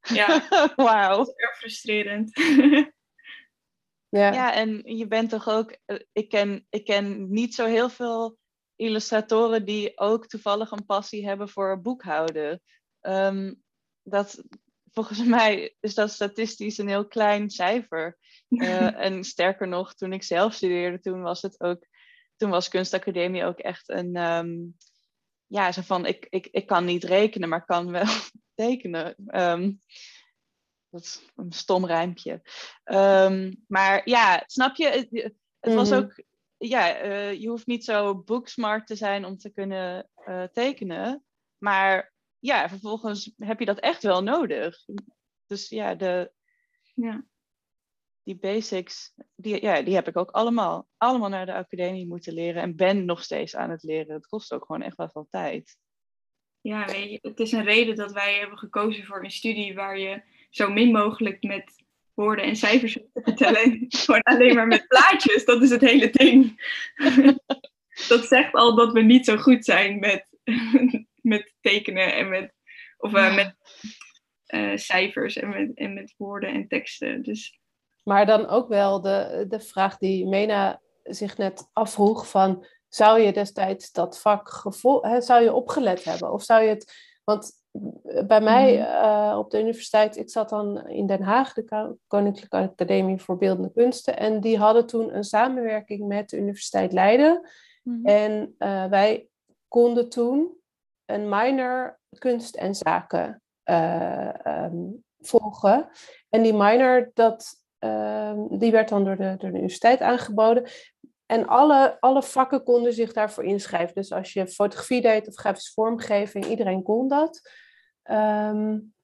ja, wow. dat is erg frustrerend. ja. ja, en je bent toch ook, eh, ik ken, ik ken niet zo heel veel illustratoren die ook toevallig een passie hebben voor boekhouden. Um, dat, volgens mij is dat statistisch een heel klein cijfer. Uh, en sterker nog, toen ik zelf studeerde, toen was het ook, toen was kunstacademie ook echt een, um, ja, zo van, ik, ik, ik kan niet rekenen, maar kan wel tekenen. Um, dat is een stom rijmpje. Um, maar ja, snap je? Het, het was mhm. ook, ja, uh, je hoeft niet zo booksmart te zijn om te kunnen uh, tekenen. Maar ja, vervolgens heb je dat echt wel nodig. Dus ja, de, ja. die basics, die, ja, die heb ik ook allemaal, allemaal naar de academie moeten leren. En ben nog steeds aan het leren. Het kost ook gewoon echt wel veel tijd. Ja, weet je, het is een reden dat wij hebben gekozen voor een studie waar je zo min mogelijk met woorden en cijfers hoeft te vertellen. gewoon alleen maar met plaatjes. Dat is het hele ding. dat zegt al dat we niet zo goed zijn met met tekenen en met, of, uh, met uh, cijfers en met, en met woorden en teksten. Dus... Maar dan ook wel de, de vraag die Mena zich net afvroeg van... Zou je destijds dat vak hè, zou je opgelet hebben? Of zou je het... Want bij mij uh, op de universiteit, ik zat dan in Den Haag, de Koninklijke Academie voor Beeldende Kunsten. En die hadden toen een samenwerking met de Universiteit Leiden. Mm -hmm. En uh, wij konden toen een minor kunst en zaken uh, um, volgen. En die minor, dat, um, die werd dan door de, door de universiteit aangeboden. En alle, alle vakken konden zich daarvoor inschrijven. Dus als je fotografie deed of grafische vormgeving, iedereen kon dat. Um,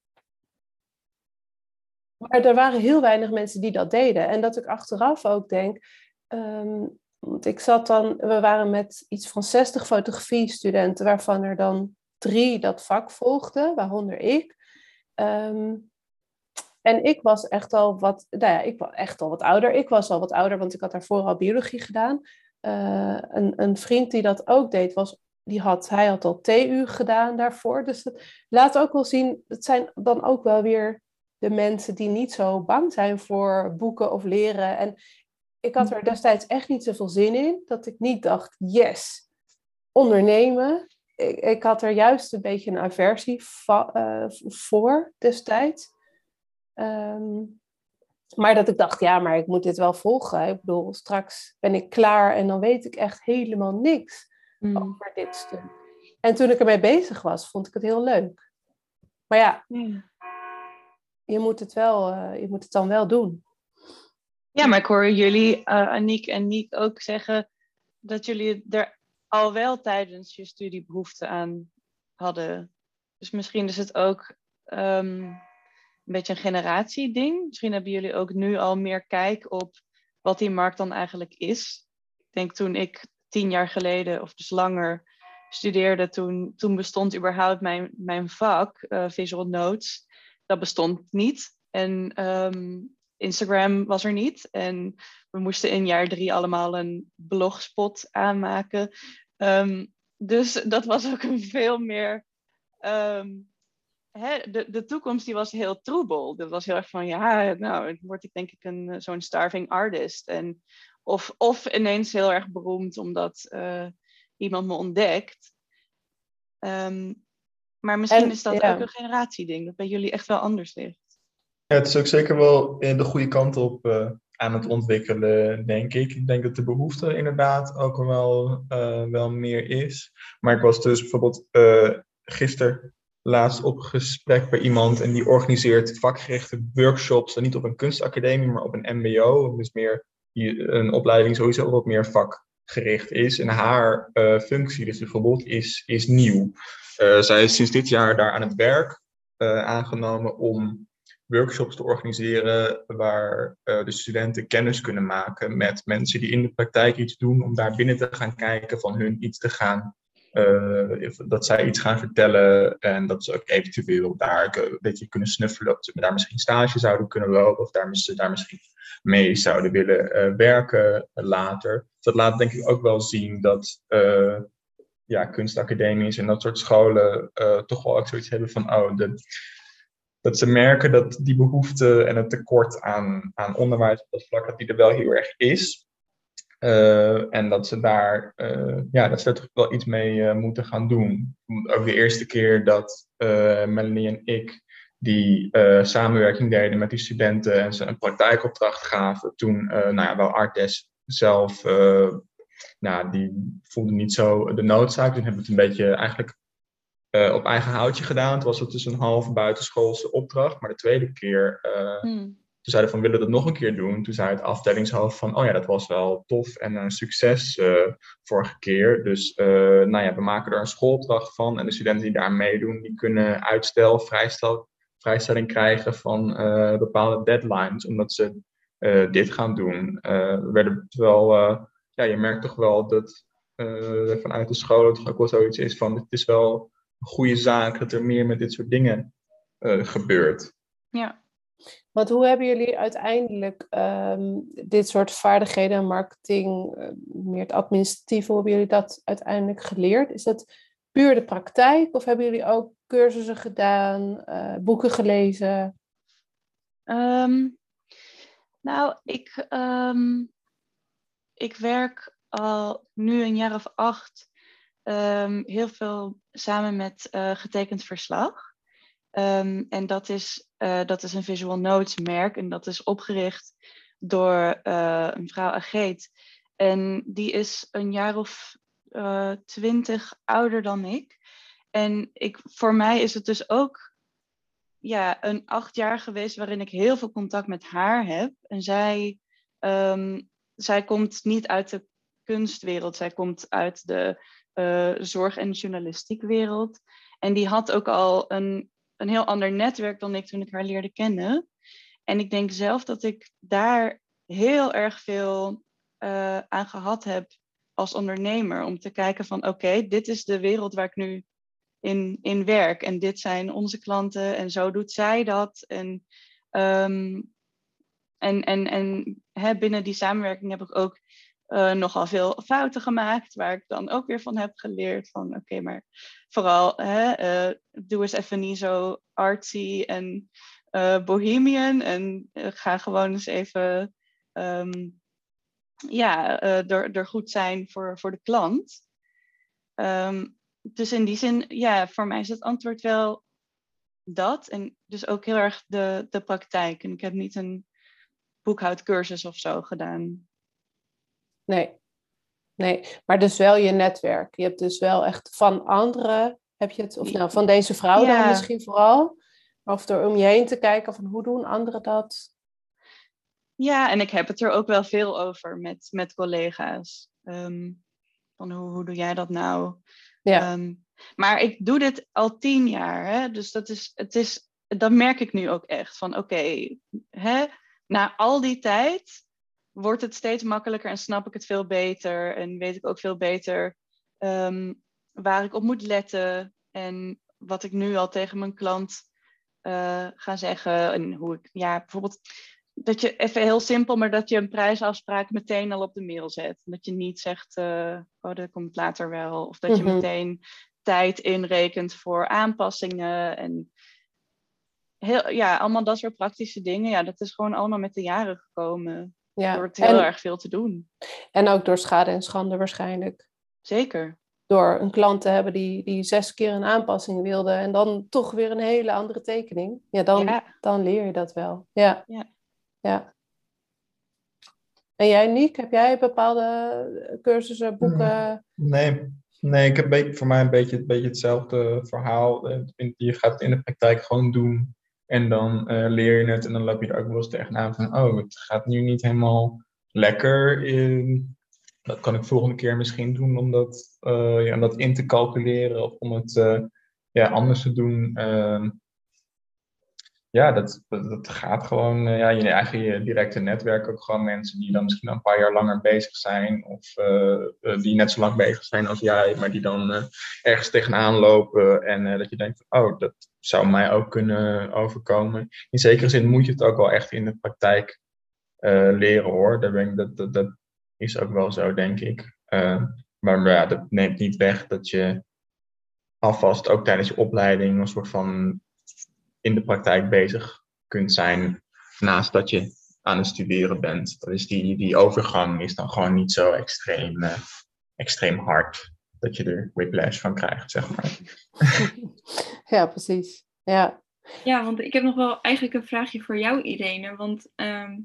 maar er waren heel weinig mensen die dat deden. En dat ik achteraf ook denk, want ik zat dan, we waren met iets van 60 fotografiestudenten, waarvan er dan drie dat vak volgden, waaronder ik. Um, en ik was echt al wat, nou ja, ik was echt al wat ouder. Ik was al wat ouder, want ik had daarvoor al biologie gedaan. Uh, een, een vriend die dat ook deed, was, die had, hij had al TU gedaan daarvoor. Dus het laat ook wel zien, het zijn dan ook wel weer de mensen die niet zo bang zijn voor boeken of leren. En ik had er destijds echt niet zoveel zin in, dat ik niet dacht, yes, ondernemen. Ik, ik, had er juist een beetje een aversie uh, voor destijds. Um, maar dat ik dacht, ja, maar ik moet dit wel volgen. Ik bedoel, straks ben ik klaar en dan weet ik echt helemaal niks mm. over dit stuk. En toen ik ermee bezig was, vond ik het heel leuk. Maar ja, je, moet het wel, uh, je moet het dan wel doen. Ja, maar ik hoor jullie, uh, Aniek en Niek, ook zeggen dat jullie er al wel tijdens je studie behoefte aan hadden. Dus misschien is het ook um, een beetje een generatieding. Misschien hebben jullie ook nu al meer kijk op wat die markt dan eigenlijk is. Ik denk toen ik tien jaar geleden, of dus langer, studeerde, toen, toen bestond überhaupt mijn, mijn vak, uh, Visual Notes, dat bestond niet. En um, Instagram was er niet. En we moesten in jaar drie allemaal een blogspot aanmaken. Ehm, dus dat was ook een veel meer. Ehm, hè, de, de toekomst die was heel troebel. Dat was heel erg van ja, nou, word ik denk ik een, eh, zo'n starving artist. En, of, of ineens heel erg beroemd omdat uh, iemand me ontdekt. Ehm, maar misschien is dat ook een generatieding, dat bij jullie echt wel anders ligt. Het is ook zeker wel de goede kant op uh, aan het ontwikkelen, denk ik. Ik denk dat de behoefte inderdaad ook wel, uh, wel meer is. Maar ik was dus bijvoorbeeld uh, gisteren laatst op gesprek bij iemand en die organiseert vakgerichte workshops. Niet op een kunstacademie, maar op een MBO. Dus meer een opleiding sowieso wat meer vakgericht is. En haar functie, dus bijvoorbeeld, is, is nieuw. zij is sinds dit jaar daar aan het werk aangenomen om workshops te organiseren waar uh, de studenten kennis kunnen maken met mensen die in de praktijk iets doen, om daar binnen te gaan kijken, van hun iets te gaan, uh, dat zij iets gaan vertellen en dat ze ook eventueel daar een beetje kunnen snuffelen, of ze daar misschien stage zouden kunnen lopen of daar, daar misschien mee zouden willen uh, werken later. Dat laat denk ik ook wel zien dat ja, kunstacademies en dat soort scholen toch wel ook zoiets hebben van, oh, de dat ze merken dat die behoefte en het tekort aan, aan onderwijs op dat vlak, dat die er wel heel erg is. Uh, en dat ze daar, uh, ja, dat ze toch wel iets mee uh, moeten gaan doen. Ook de eerste keer dat Melanie en ik die samenwerking deden met die studenten en ze een praktijkopdracht gaven, toen, nou ja, wel Artes zelf, nou, die voelde niet zo de noodzaak. Toen hebben we het een beetje eigenlijk uh, op eigen houtje gedaan. Het was het dus een half buitenschoolse opdracht. Maar de tweede keer, uh, hmm. toen zeiden van willen we dat nog een keer doen. Toen zei het afdelingshoofd van, oh ja, dat was wel tof en een succes uh, vorige keer. Dus nou ja, we maken er een schoolopdracht van. En de studenten die daar meedoen, die kunnen uitstel, vrijstel, vrijstelling krijgen van bepaalde deadlines. Omdat ze dit gaan doen. we werden wel, ja, je merkt toch wel dat vanuit de scholen toch ook wel zoiets is van, het is wel goede zaak dat er meer met dit soort dingen uh, gebeurt. Ja. Want hoe hebben jullie uiteindelijk um, dit soort vaardigheden, marketing, uh, meer het administratieve, hoe hebben jullie dat uiteindelijk geleerd? Is dat puur de praktijk of hebben jullie ook cursussen gedaan, uh, boeken gelezen? Um, nou, ik, um, ik werk al nu een jaar of acht um, heel veel samen met uh, getekend verslag. Um, en dat is, uh, dat is een Visual Notes merk en dat is opgericht door uh, een vrouw Ageet. En die is een jaar of twintig ouder dan ik. En ik, voor mij is het dus ook ja, een acht jaar geweest waarin ik heel veel contact met haar heb. En zij, um, zij komt niet uit de kunstwereld, zij komt uit de uh, zorg- en journalistiek wereld. En die had ook al een, een heel ander netwerk dan ik toen ik haar leerde kennen. En ik denk zelf dat ik daar heel erg veel uh, aan gehad heb als ondernemer. Om te kijken van oké, dit is de wereld waar ik nu in, in werk. En dit zijn onze klanten en zo doet zij dat. En, um, en, en, en hè, binnen die samenwerking heb ik ook uh, nogal veel fouten gemaakt, waar ik dan ook weer van heb geleerd van oké, maar vooral hè, uh, doe eens even niet zo artsy en uh, bohemian en ga gewoon eens even um, ja, er, er goed zijn voor, voor de klant. Ehm, dus in die zin, ja, voor mij is het antwoord wel dat. En dus ook heel erg de, de praktijk. En ik heb niet een boekhoudcursus of zo gedaan. Nee, nee, maar dus wel je netwerk. Je hebt dus wel echt van anderen, heb je het, of nou van deze vrouw dan misschien vooral, of door om je heen te kijken van hoe doen anderen dat? Ja, en ik heb het er ook wel veel over met, met collega's. Ehm, van hoe, hoe doe jij dat nou? Ja. Ehm, maar ik doe dit al tien jaar, hè? dus dat is, het is, dat merk ik nu ook echt. Van oké, hè, na al die tijd wordt het steeds makkelijker en snap ik het veel beter. En weet ik ook veel beter ehm, waar ik op moet letten. En wat ik nu al tegen mijn klant uh, ga zeggen. En hoe ik, ja, bijvoorbeeld dat je even heel simpel, maar dat je een prijsafspraak meteen al op de mail zet. Dat je niet zegt, uh, oh, dat komt later wel. Of dat je mhm. meteen tijd inrekent voor aanpassingen. En heel, ja, allemaal dat soort praktische dingen. Ja, dat is gewoon allemaal met de jaren gekomen. Ja. Door het heel erg veel te doen. En ook door schade en schande waarschijnlijk. Zeker. Door een klant te hebben die, die zes keer een aanpassing wilde en dan toch weer een hele andere tekening. Ja, dan, dan leer je dat wel. Ja. ja. ja. En jij, Niek, heb jij bepaalde cursussen, boeken? Nee, nee ik heb voor mij een beetje, een beetje hetzelfde verhaal. Je gaat het in de praktijk gewoon doen. En dan uh, leer je het en dan loop je er ook wel eens tegenaan van, oh, het gaat nu niet helemaal lekker. In, dat kan ik volgende keer misschien doen om dat, uh, ja, om dat in te calculeren of om het uh, ja, anders te doen. Ehm, ja, dat, dat, gaat gewoon, ja, je eigen directe netwerk ook gewoon mensen die dan misschien een paar jaar langer bezig zijn of die net zo lang bezig zijn als jij, maar die dan ergens tegenaan lopen en dat je denkt, oh, dat zou mij ook kunnen overkomen. In zekere zin moet je het ook wel echt in de praktijk leren hoor, dat, dat, is ook wel zo, denk ik. maar ja, dat neemt niet weg dat je alvast ook tijdens je opleiding een soort van in de praktijk bezig kunt zijn naast dat je aan het studeren bent. Dat is die, die overgang is dan gewoon niet zo extreem, uh, extreem hard dat je er whiplash van krijgt, zeg maar. ja, precies. Ja. ja, want ik heb nog wel eigenlijk een vraagje voor jou, Irene. Want ehm,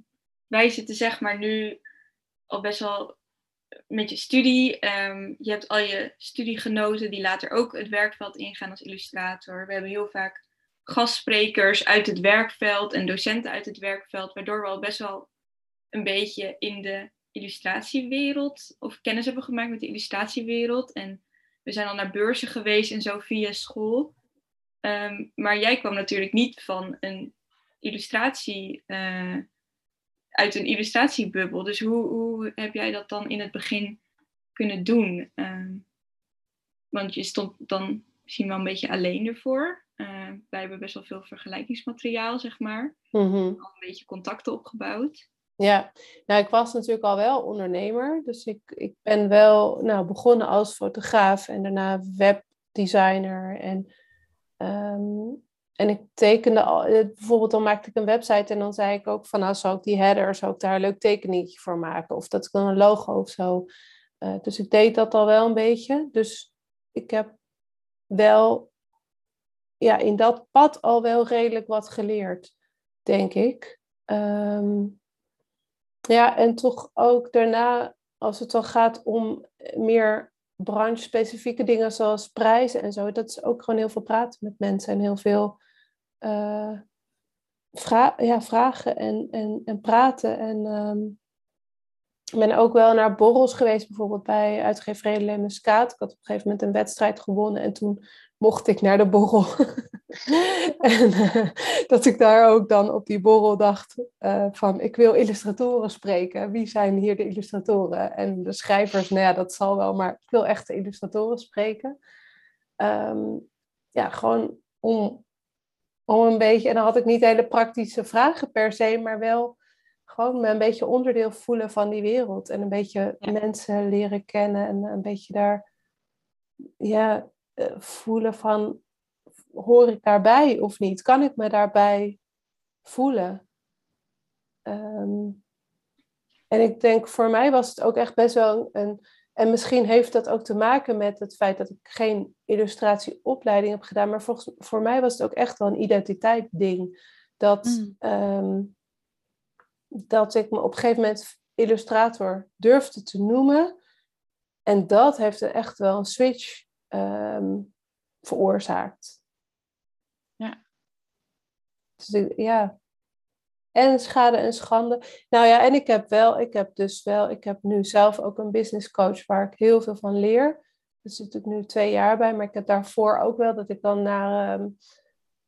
wij zitten zeg maar nu al best wel met je studie. Um, je hebt al je studiegenoten die later ook het werkveld ingaan als illustrator. We hebben heel vaak gastsprekers uit het werkveld en docenten uit het werkveld, waardoor we al best wel een beetje in de illustratiewereld of kennis hebben gemaakt met de illustratiewereld. En we zijn al naar beurzen geweest en zo via school. Ehm, maar jij kwam natuurlijk niet van een illustratie, uh, uit een illustratiebubbel. Dus hoe, hoe heb jij dat dan in het begin kunnen doen? Ehm, want je stond dan misschien wel een beetje alleen ervoor. Uh, wij hebben best wel veel vergelijkingsmateriaal, zeg maar. Mm Al een beetje contacten opgebouwd. Ja, nou ik was natuurlijk al wel ondernemer. Dus ik, ik ben wel nou, begonnen als fotograaf en daarna webdesigner. En, ehm, en ik tekende al, eh, bijvoorbeeld dan maakte ik een website en dan zei ik ook van nou zou ik die header, ik daar een leuk tekeningetje voor maken. Of dat ik dan een logo of zo. Uh, dus ik deed dat al wel een beetje. Dus ik heb wel ja, in dat pad al wel redelijk wat geleerd, denk ik. Ehm, ja, en toch ook daarna, als het dan gaat om meer branche-specifieke dingen zoals prijzen en zo, dat is ook gewoon heel veel praten met mensen en heel veel uh, ja, vragen en, en, en praten. En um, ik ben ook wel naar borrels geweest, bijvoorbeeld bij uitgeverij Lemmenskaat. Ik had op een gegeven moment een wedstrijd gewonnen en toen mocht ik naar de borrel. en uh, dat ik daar ook dan op die borrel dacht uh, van ik wil illustratoren spreken. Wie zijn hier de illustratoren? En de schrijvers, nou ja, dat zal wel, maar ik wil echt de illustratoren spreken. Um, ja, gewoon om, om een beetje, en dan had ik niet hele praktische vragen per se, maar wel gewoon me een beetje onderdeel voelen van die wereld. En een beetje mensen leren kennen en een beetje daar, ja, eh, voelen van, hoor ik daarbij of niet? Kan ik me daarbij voelen? Ehm, en ik denk, voor mij was het ook echt best wel een En misschien heeft dat ook te maken met het feit dat ik geen illustratieopleiding heb gedaan. Maar volgens, voor mij was het ook echt wel een identiteit ding. Dat, mm. ehm, dat ik me op een gegeven moment illustrator durfde te noemen. En dat heeft er echt wel een switch ehm, veroorzaakt. Dus ja. En schade en schande. Nou ja, en ik heb wel, ik heb dus wel, ik heb nu zelf ook een business coach waar ik heel veel van leer. Er zit ik nu twee jaar bij, maar ik heb daarvoor ook wel dat ik dan naar. Um,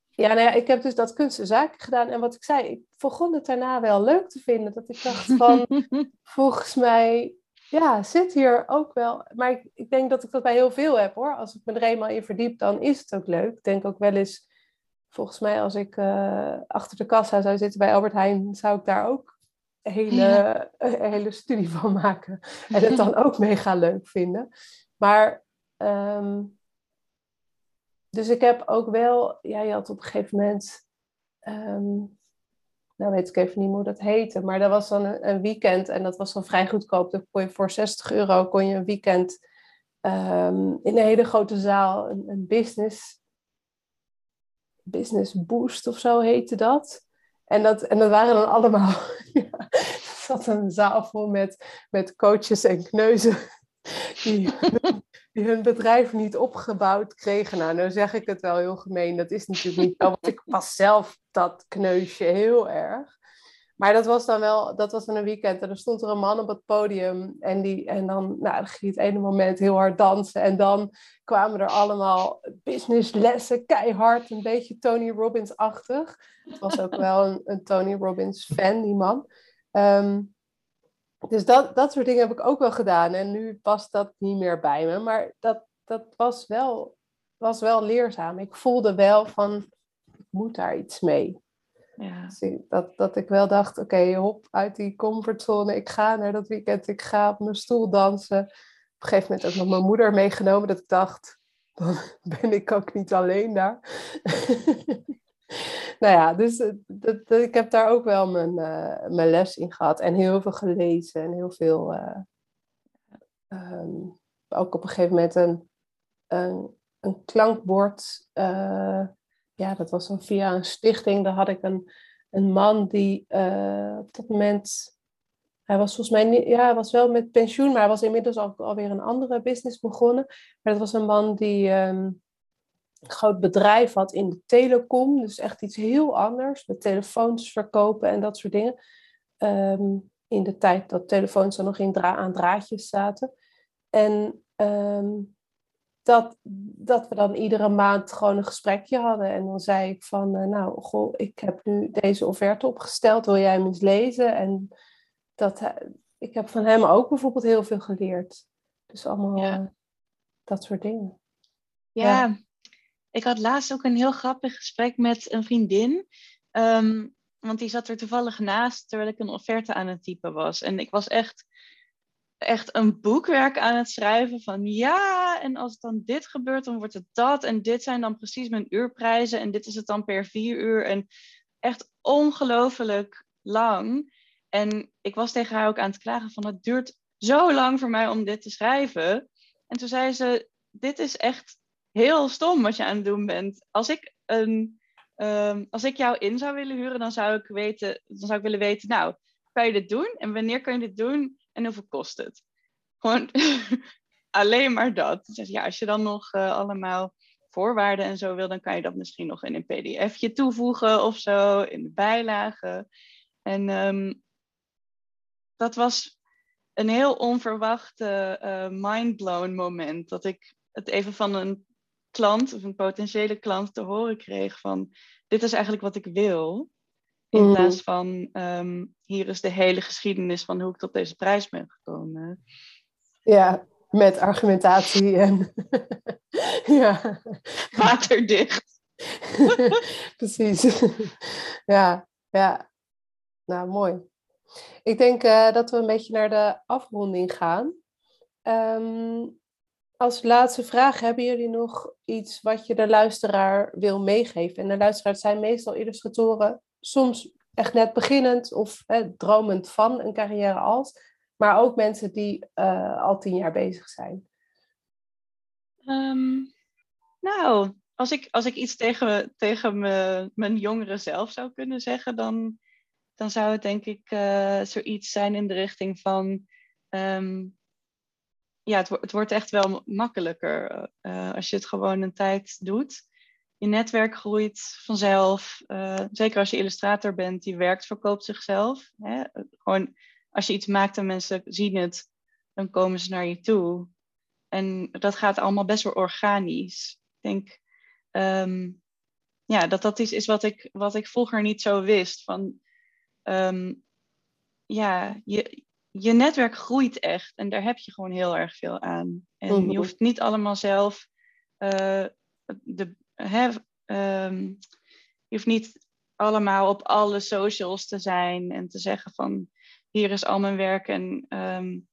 ja, nou ja, ik heb dus dat kunstenzaken gedaan. En wat ik zei, ik begon het daarna wel leuk te vinden. Dat ik dacht van, volgens mij ja, zit hier ook wel. Maar ik, ik, denk dat ik dat bij heel veel heb hoor. Als ik me er eenmaal in verdiep, dan is het ook leuk. Ik denk ook wel eens, volgens mij als ik uh, achter de kassa zou zitten bij Albert Heijn, zou ik daar ook een hele, een hele studie van maken. En het dan ook mega leuk vinden. Maar, um, dus ik heb ook wel, ja, je had op een gegeven moment, um, nou weet ik even niet hoe dat heette, maar dat was dan een, een, weekend en dat was dan vrij goedkoop. Dan kon je voor 60 euro kon je een weekend um, in een hele grote zaal een, een business Business Boost of zo heette dat. En dat, en dat waren dan allemaal. ja, zat een zaal vol met, met coaches en kneuzen. Die, hun bedrijf niet opgebouwd kregen. Nou, nou zeg ik het wel heel gemeen. Dat is natuurlijk niet zo. Want ik pas zelf dat kneusje heel erg. Maar dat was dan wel, dat was dan een weekend. En er stond er een man op het podium. En, die, en dan, nou, dan ging het ene moment heel hard dansen. En dan kwamen er allemaal businesslessen, keihard. Een beetje Tony Robbins-achtig. Het was ook wel een, een Tony Robbins-fan, die man. Ehm, dus dat, dat soort dingen heb ik ook wel gedaan. En nu past dat niet meer bij me. Maar dat, dat was, wel, was wel leerzaam. Ik voelde wel van, ik moet daar iets mee. Ja. Dat, dat ik wel dacht, oké, hop uit die comfortzone. Ik ga naar dat weekend, ik ga op mijn stoel dansen. Op een gegeven moment ook nog mijn moeder meegenomen. Dat ik dacht, dan ben ik ook niet alleen daar. nou ja, dus eh, dat, ik heb daar ook wel mijn, uh, mijn les in gehad. En heel veel gelezen en heel veel... Uh, um, ook op een gegeven moment een, een, een klankbord ja, dat was dan via een stichting. Daar had ik een, een man die uh, op dat moment. Hij was volgens mij niet, ja, hij was wel met pensioen, maar hij was inmiddels al, alweer een andere business begonnen. Maar dat was een man die um, een groot bedrijf had in de telecom. Dus echt iets heel anders, met telefoons verkopen en dat soort dingen. Um, in de tijd dat telefoons dan nog in dra aan draadjes zaten. En um, dat, dat we dan iedere maand gewoon een gesprekje hadden. En dan zei ik van, uh, nou, goh, ik heb nu deze offerte opgesteld, wil jij hem eens lezen? En dat, ik heb van hem ook bijvoorbeeld heel veel geleerd. Dus allemaal ja. dat soort dingen. Ja, ik had laatst ook een heel grappig gesprek met een vriendin. Um, want die zat er toevallig naast terwijl ik een offerte aan het typen was. En ik was echt echt een boekwerk aan het schrijven van ja, en als dan dit gebeurt, dan wordt het dat. En dit zijn dan precies mijn uurprijzen en dit is het dan per vier uur. En echt ongelooflijk lang. En ik was tegen haar ook aan het klagen van het duurt zo lang voor mij om dit te schrijven. En toen zei ze, dit is echt heel stom wat je aan het doen bent. Als ik, een, um, als ik jou in zou willen huren, dan zou ik, weten, dan zou ik willen weten, nou, kan je dit doen? En wanneer kan je dit doen? En hoeveel kost het? Gewoon alleen maar dat. Dus ja, als je dan nog uh, allemaal voorwaarden en zo wil, dan kan je dat misschien nog in een pdfje toevoegen of zo, in de bijlagen. En um, dat was een heel onverwacht uh, mindblown moment. Dat ik het even van een klant of een potentiële klant te horen kreeg van dit is eigenlijk wat ik wil. In mm. plaats van um, hier is de hele geschiedenis van hoe ik tot deze prijs ben gekomen. Ja, met argumentatie en ja. waterdicht. Precies. ja, ja. Nou, mooi. Ik denk uh, dat we een beetje naar de afronding gaan. Um, als laatste vraag, hebben jullie nog iets wat je de luisteraar wil meegeven? En de luisteraars zijn meestal illustratoren soms echt net beginnend of hè, dromend van een carrière als. maar ook mensen die uh, al tien jaar bezig zijn? Um, nou, als ik, als ik iets tegen, tegen mijn jongere zelf zou kunnen zeggen, dan, dan zou het denk ik uh, zoiets zijn in de richting van. Um, ja, het, het wordt echt wel makkelijker uh, als je het gewoon een tijd doet. Je netwerk groeit vanzelf. Uh, zeker als je illustrator bent, die werkt, verkoopt zichzelf. Hè? Gewoon als je iets maakt en mensen zien het, dan komen ze naar je toe. En dat gaat allemaal best wel organisch. Ik denk um, ja, dat dat is, is wat, ik, wat ik vroeger niet zo wist. Van, um, ja, je, je netwerk groeit echt en daar heb je gewoon heel erg veel aan. En je mhm. hoeft niet allemaal zelf uh, de, um, je hoeft niet allemaal op alle socials te zijn en te zeggen van hier is al mijn werk en um,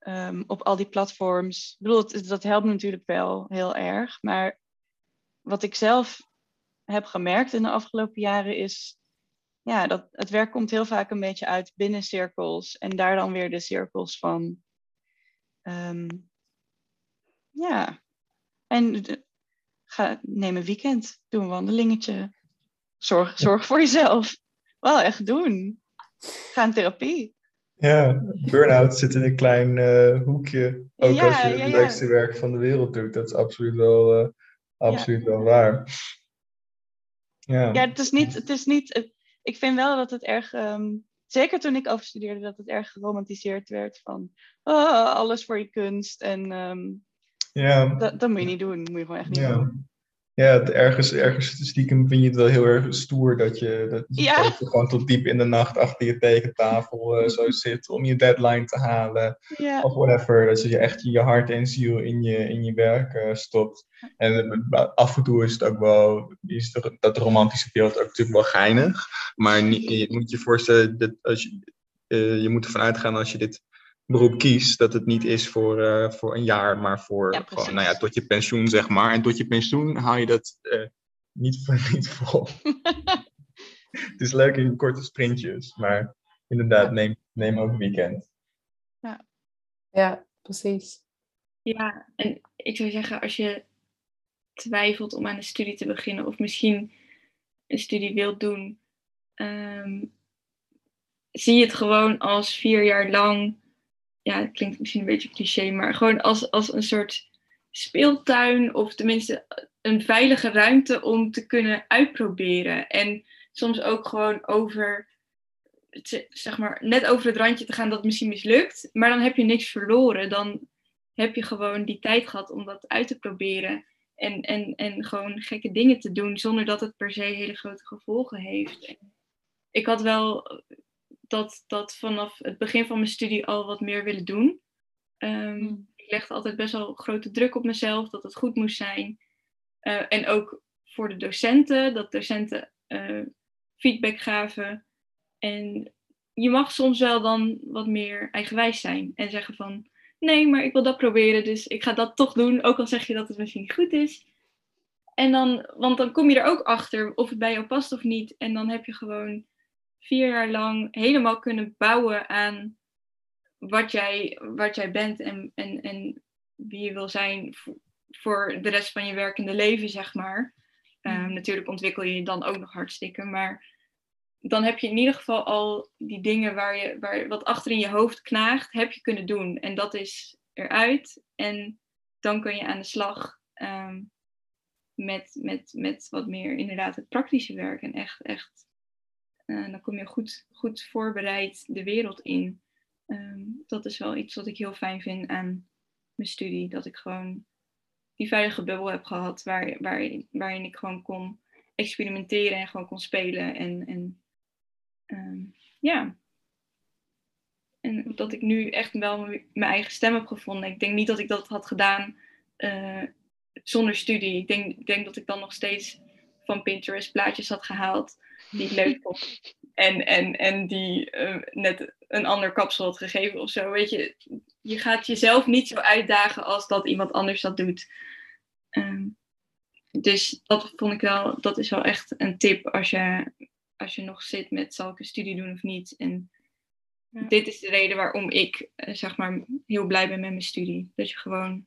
um, op al die platforms. Ik bedoel, dat, dat helpt natuurlijk wel heel erg, maar wat ik zelf heb gemerkt in de afgelopen jaren is ja, dat het werk komt heel vaak een beetje uit binnen cirkels en daar dan weer de cirkels van. Ja, en ga, neem een weekend, doe een wandelingetje. Zorg, zorg voor jezelf. Wel echt doen. Ga in therapie. Ja, burn-out zit in een klein uh, hoekje. Ook ja, als je het ja, leukste werk van de wereld doet. Dat is absoluut wel, uh, absoluut wel waar. Ja. ja, het is niet. Het is niet ik vind wel dat het erg. Um, zeker toen ik afstudeerde, dat het erg geromantiseerd werd van oh, alles voor je kunst. En um, ja. dat, dat moet je niet doen. Dat moet je gewoon echt niet ja. doen ja, ergens, ergens stiekem vind je het wel heel erg stoer dat je, dat, je gewoon tot diep in de nacht achter je tekentafel uh, zo zit om je deadline te halen. Ja. Of whatever. Dat je echt je hart en ziel in je, in je werk uh, stopt. En uh, af en toe is het ook wel, is de, dat romantische beeld ook natuurlijk wel geinig. Maar niet, je moet je voorstellen, dat als je, je moet ervan uitgaan als je dit beroep kiest, dat het niet is voor, uh, voor een jaar, maar voor ja, gewoon, nou ja, tot je pensioen, zeg maar. En tot je pensioen haal je dat uh, niet, niet vol. het is leuk in korte sprintjes, maar inderdaad, neem, neem ook weekend. Ja. ja, precies. Ja, en ik zou zeggen, als je twijfelt om aan een studie te beginnen, of misschien een studie wilt doen, um, zie het gewoon als vier jaar lang ja, het klinkt misschien een beetje cliché, maar gewoon als, als een soort speeltuin of tenminste een veilige ruimte om te kunnen uitproberen. En soms ook gewoon over, zeg maar, net over het randje te gaan dat misschien mislukt, maar dan heb je niks verloren. Dan heb je gewoon die tijd gehad om dat uit te proberen. En, en, en gewoon gekke dingen te doen zonder dat het per se hele grote gevolgen heeft. Ik had wel dat, dat vanaf het begin van mijn studie al wat meer willen doen. Um, Ik legde altijd best wel grote druk op mezelf dat het goed moest zijn. Uh, en ook voor de docenten, dat docenten uh, feedback gaven. En je mag soms wel dan wat meer eigenwijs zijn en zeggen van nee, maar ik wil dat proberen, dus ik ga dat toch doen, ook al zeg je dat het misschien niet goed is. En dan, want dan kom je er ook achter of het bij jou past of niet. En dan heb je gewoon vier jaar lang helemaal kunnen bouwen aan wat jij, wat jij bent en, en, en wie je wil zijn voor de rest van je werkende leven, zeg maar. Um, natuurlijk ontwikkel je je dan ook nog hartstikke, maar dan heb je in ieder geval al die dingen waar je, waar, wat achter in je hoofd knaagt, heb je kunnen doen. En dat is eruit. En dan kun je aan de slag um, met, met, met wat meer inderdaad het praktische werk. En echt, echt uh, dan kom je goed, goed voorbereid de wereld in. Um, dat is wel iets wat ik heel fijn vind aan mijn studie. Dat ik gewoon die veilige bubbel heb gehad waar, waar, waarin ik gewoon kon experimenteren en gewoon kon spelen. En, en um, ja. En dat ik nu echt wel mijn eigen stem heb gevonden. Ik denk niet dat ik dat had gedaan uh, zonder studie. Ik denk, ik denk dat ik dan nog steeds van Pinterest plaatjes had gehaald die ik leuk vond. En, en, en die uh, net een ander kapsel had gegeven of zo. Weet je, je gaat jezelf niet zo uitdagen als dat iemand anders dat doet. Um, dus dat vond ik wel, dat is wel echt een tip als je, als je nog zit met zal ik een studie doen of niet. En dit is de reden waarom ik eh, zeg maar heel blij ben met mijn studie. Dat je gewoon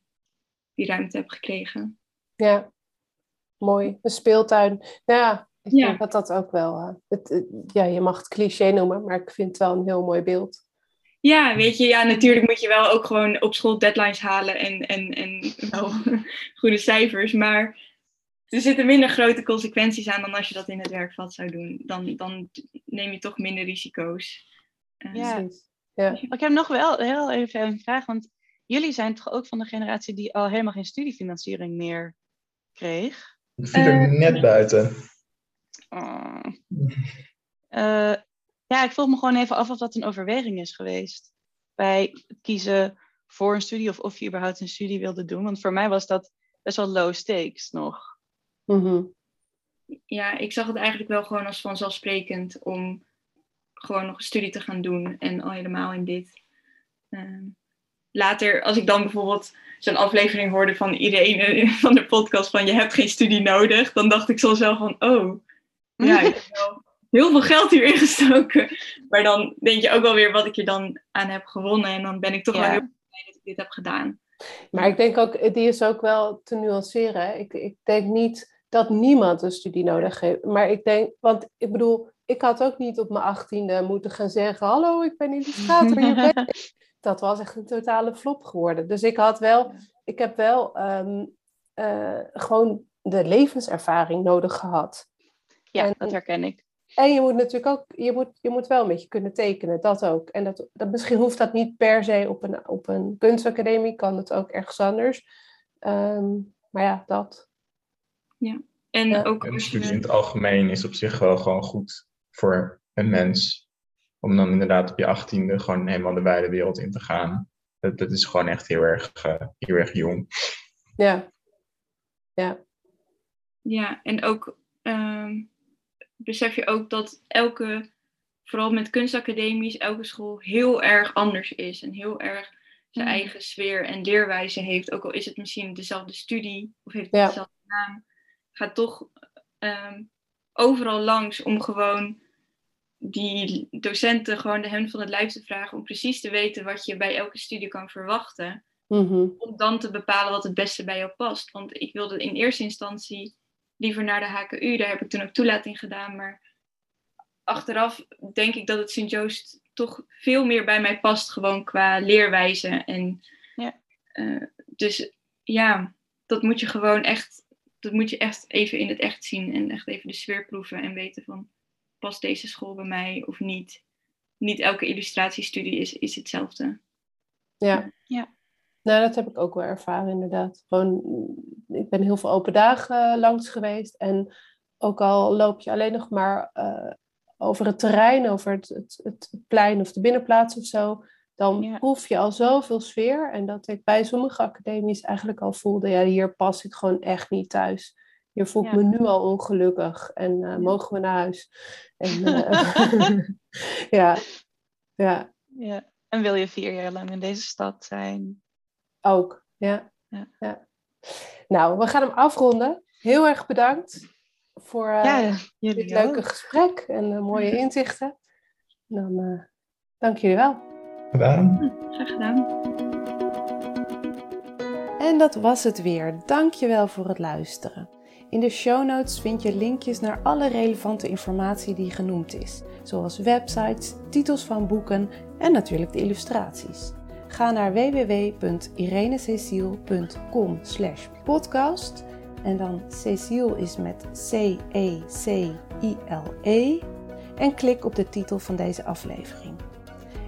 die ruimte hebt gekregen. Ja, mooi. Een speeltuin. Nou ja, ik ja. denk dat dat ook wel... Uh, het, ja, je mag het cliché noemen, maar ik vind het wel een heel mooi beeld. Ja, weet je, ja, natuurlijk moet je wel ook gewoon op school deadlines halen en, en, en wel goede cijfers. Maar er zitten minder grote consequenties aan dan als je dat in het werkveld zou doen. Dan, dan neem je toch minder risico's. Uh, ja. ja. Ik heb nog wel heel even een vraag, want jullie zijn toch ook van de generatie die al helemaal geen studiefinanciering meer kreeg? Ik viel er uh, net buiten. Uh, ja, ik vroeg me gewoon even af of dat een overweging is geweest. Bij het kiezen voor een studie of of je überhaupt een studie wilde doen. Want voor mij was dat best wel low stakes nog. Mm Ja, ik zag het eigenlijk wel gewoon als vanzelfsprekend om gewoon nog een studie te gaan doen. En al helemaal in dit. Uh, later, als ik dan bijvoorbeeld zo'n aflevering hoorde van iedereen van de podcast van je hebt geen studie nodig, dan dacht ik soms wel van, oh, ja, ik heb wel heel veel geld hierin gestoken. Maar dan denk je ook wel weer wat ik er dan aan heb gewonnen. En dan ben ik toch wel heel blij dat ik dit heb gedaan. Maar ik denk ook, die is ook wel te nuanceren. Ik, ik denk niet dat niemand een studie nodig heeft. Maar ik denk, want ik bedoel, ik had ook niet op mijn achttiende moeten gaan zeggen: Hallo, ik ben illustrator. Hier ben ik. Dat was echt een totale flop geworden. Dus ik had wel, ik heb wel um, uh, gewoon de levenservaring nodig gehad. Ja, en, dat herken ik. En je moet natuurlijk ook, je moet, je moet wel een beetje kunnen tekenen, dat ook. En dat, dat, misschien hoeft dat niet per se op een, op een kunstacademie, kan het ook ergens anders. Um, maar ja, dat. Ja, en ja. ook een studie in het algemeen is op zich wel gewoon goed voor een mens. Om dan inderdaad op je achttiende gewoon helemaal de wijde wereld in te gaan. Dat, dat is gewoon echt heel erg, uh, heel erg jong. Ja. Ja. Ja, en ook... Um besef je ook dat elke, vooral met kunstacademies, elke school heel erg anders is. En heel erg zijn mm. eigen sfeer en leerwijze heeft. Ook al is het misschien dezelfde studie of heeft het ja. dezelfde naam. Gaat toch um, overal langs om gewoon die docenten gewoon de hem van het lijf te vragen. Om precies te weten wat je bij elke studie kan verwachten. Mm-hmm. Om dan te bepalen wat het beste bij jou past. Want ik wilde in eerste instantie liever naar de HKU. Daar heb ik toen ook toelating gedaan. Maar achteraf denk ik dat het Sint Joost toch veel meer bij mij past, gewoon qua leerwijze. En, ja. Uh, dus ja, dat moet je gewoon echt, dat moet je echt even in het echt zien en echt even de sfeer proeven en weten van past deze school bij mij of niet. Niet elke illustratiestudie is, is hetzelfde. Ja. ja. Nou, dat heb ik ook wel ervaren, inderdaad. Gewoon, ik ben heel veel open dagen langs geweest. En ook al loop je alleen nog maar uh, over het terrein, over het, het, het, plein of de binnenplaats of zo, dan ja. proef je al zoveel sfeer. En dat ik bij sommige academies eigenlijk al voelde, ja, hier pas ik gewoon echt niet thuis. Hier voel ik ja. me nu al ongelukkig en uh, mogen we naar huis. En, uh, ja. ja. ja. En wil je vier jaar lang in deze stad zijn? Ook, ja. ja. ja. Nou, we gaan hem afronden. Heel erg bedankt voor uh, ja, dit leuke ook. gesprek en uh, mooie inzichten. En dan uh, dank jullie wel. Gedaan. Graag gedaan. En dat was het weer. Dank je wel voor het luisteren. In de show notes vind je linkjes naar alle relevante informatie die genoemd is, zoals websites, titels van boeken en natuurlijk de illustraties. Ga naar www.irenececiel.com slash podcast. En dan Cecile is met C-E-C-I-L-E. En klik op de titel van deze aflevering.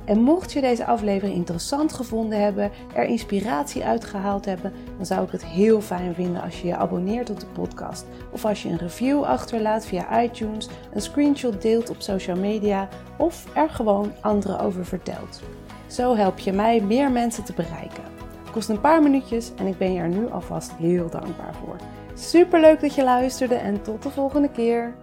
En mocht je deze aflevering interessant gevonden hebben, er inspiratie uitgehaald hebben, dan zou ik het heel fijn vinden als je je abonneert op de podcast. Of als je een review achterlaat via iTunes, een screenshot deelt op social media of er gewoon anderen over vertelt. Zo help je mij meer mensen te bereiken. Het kost een paar minuutjes en ik ben je er nu alvast heel dankbaar voor. Super leuk dat je luisterde en tot de volgende keer.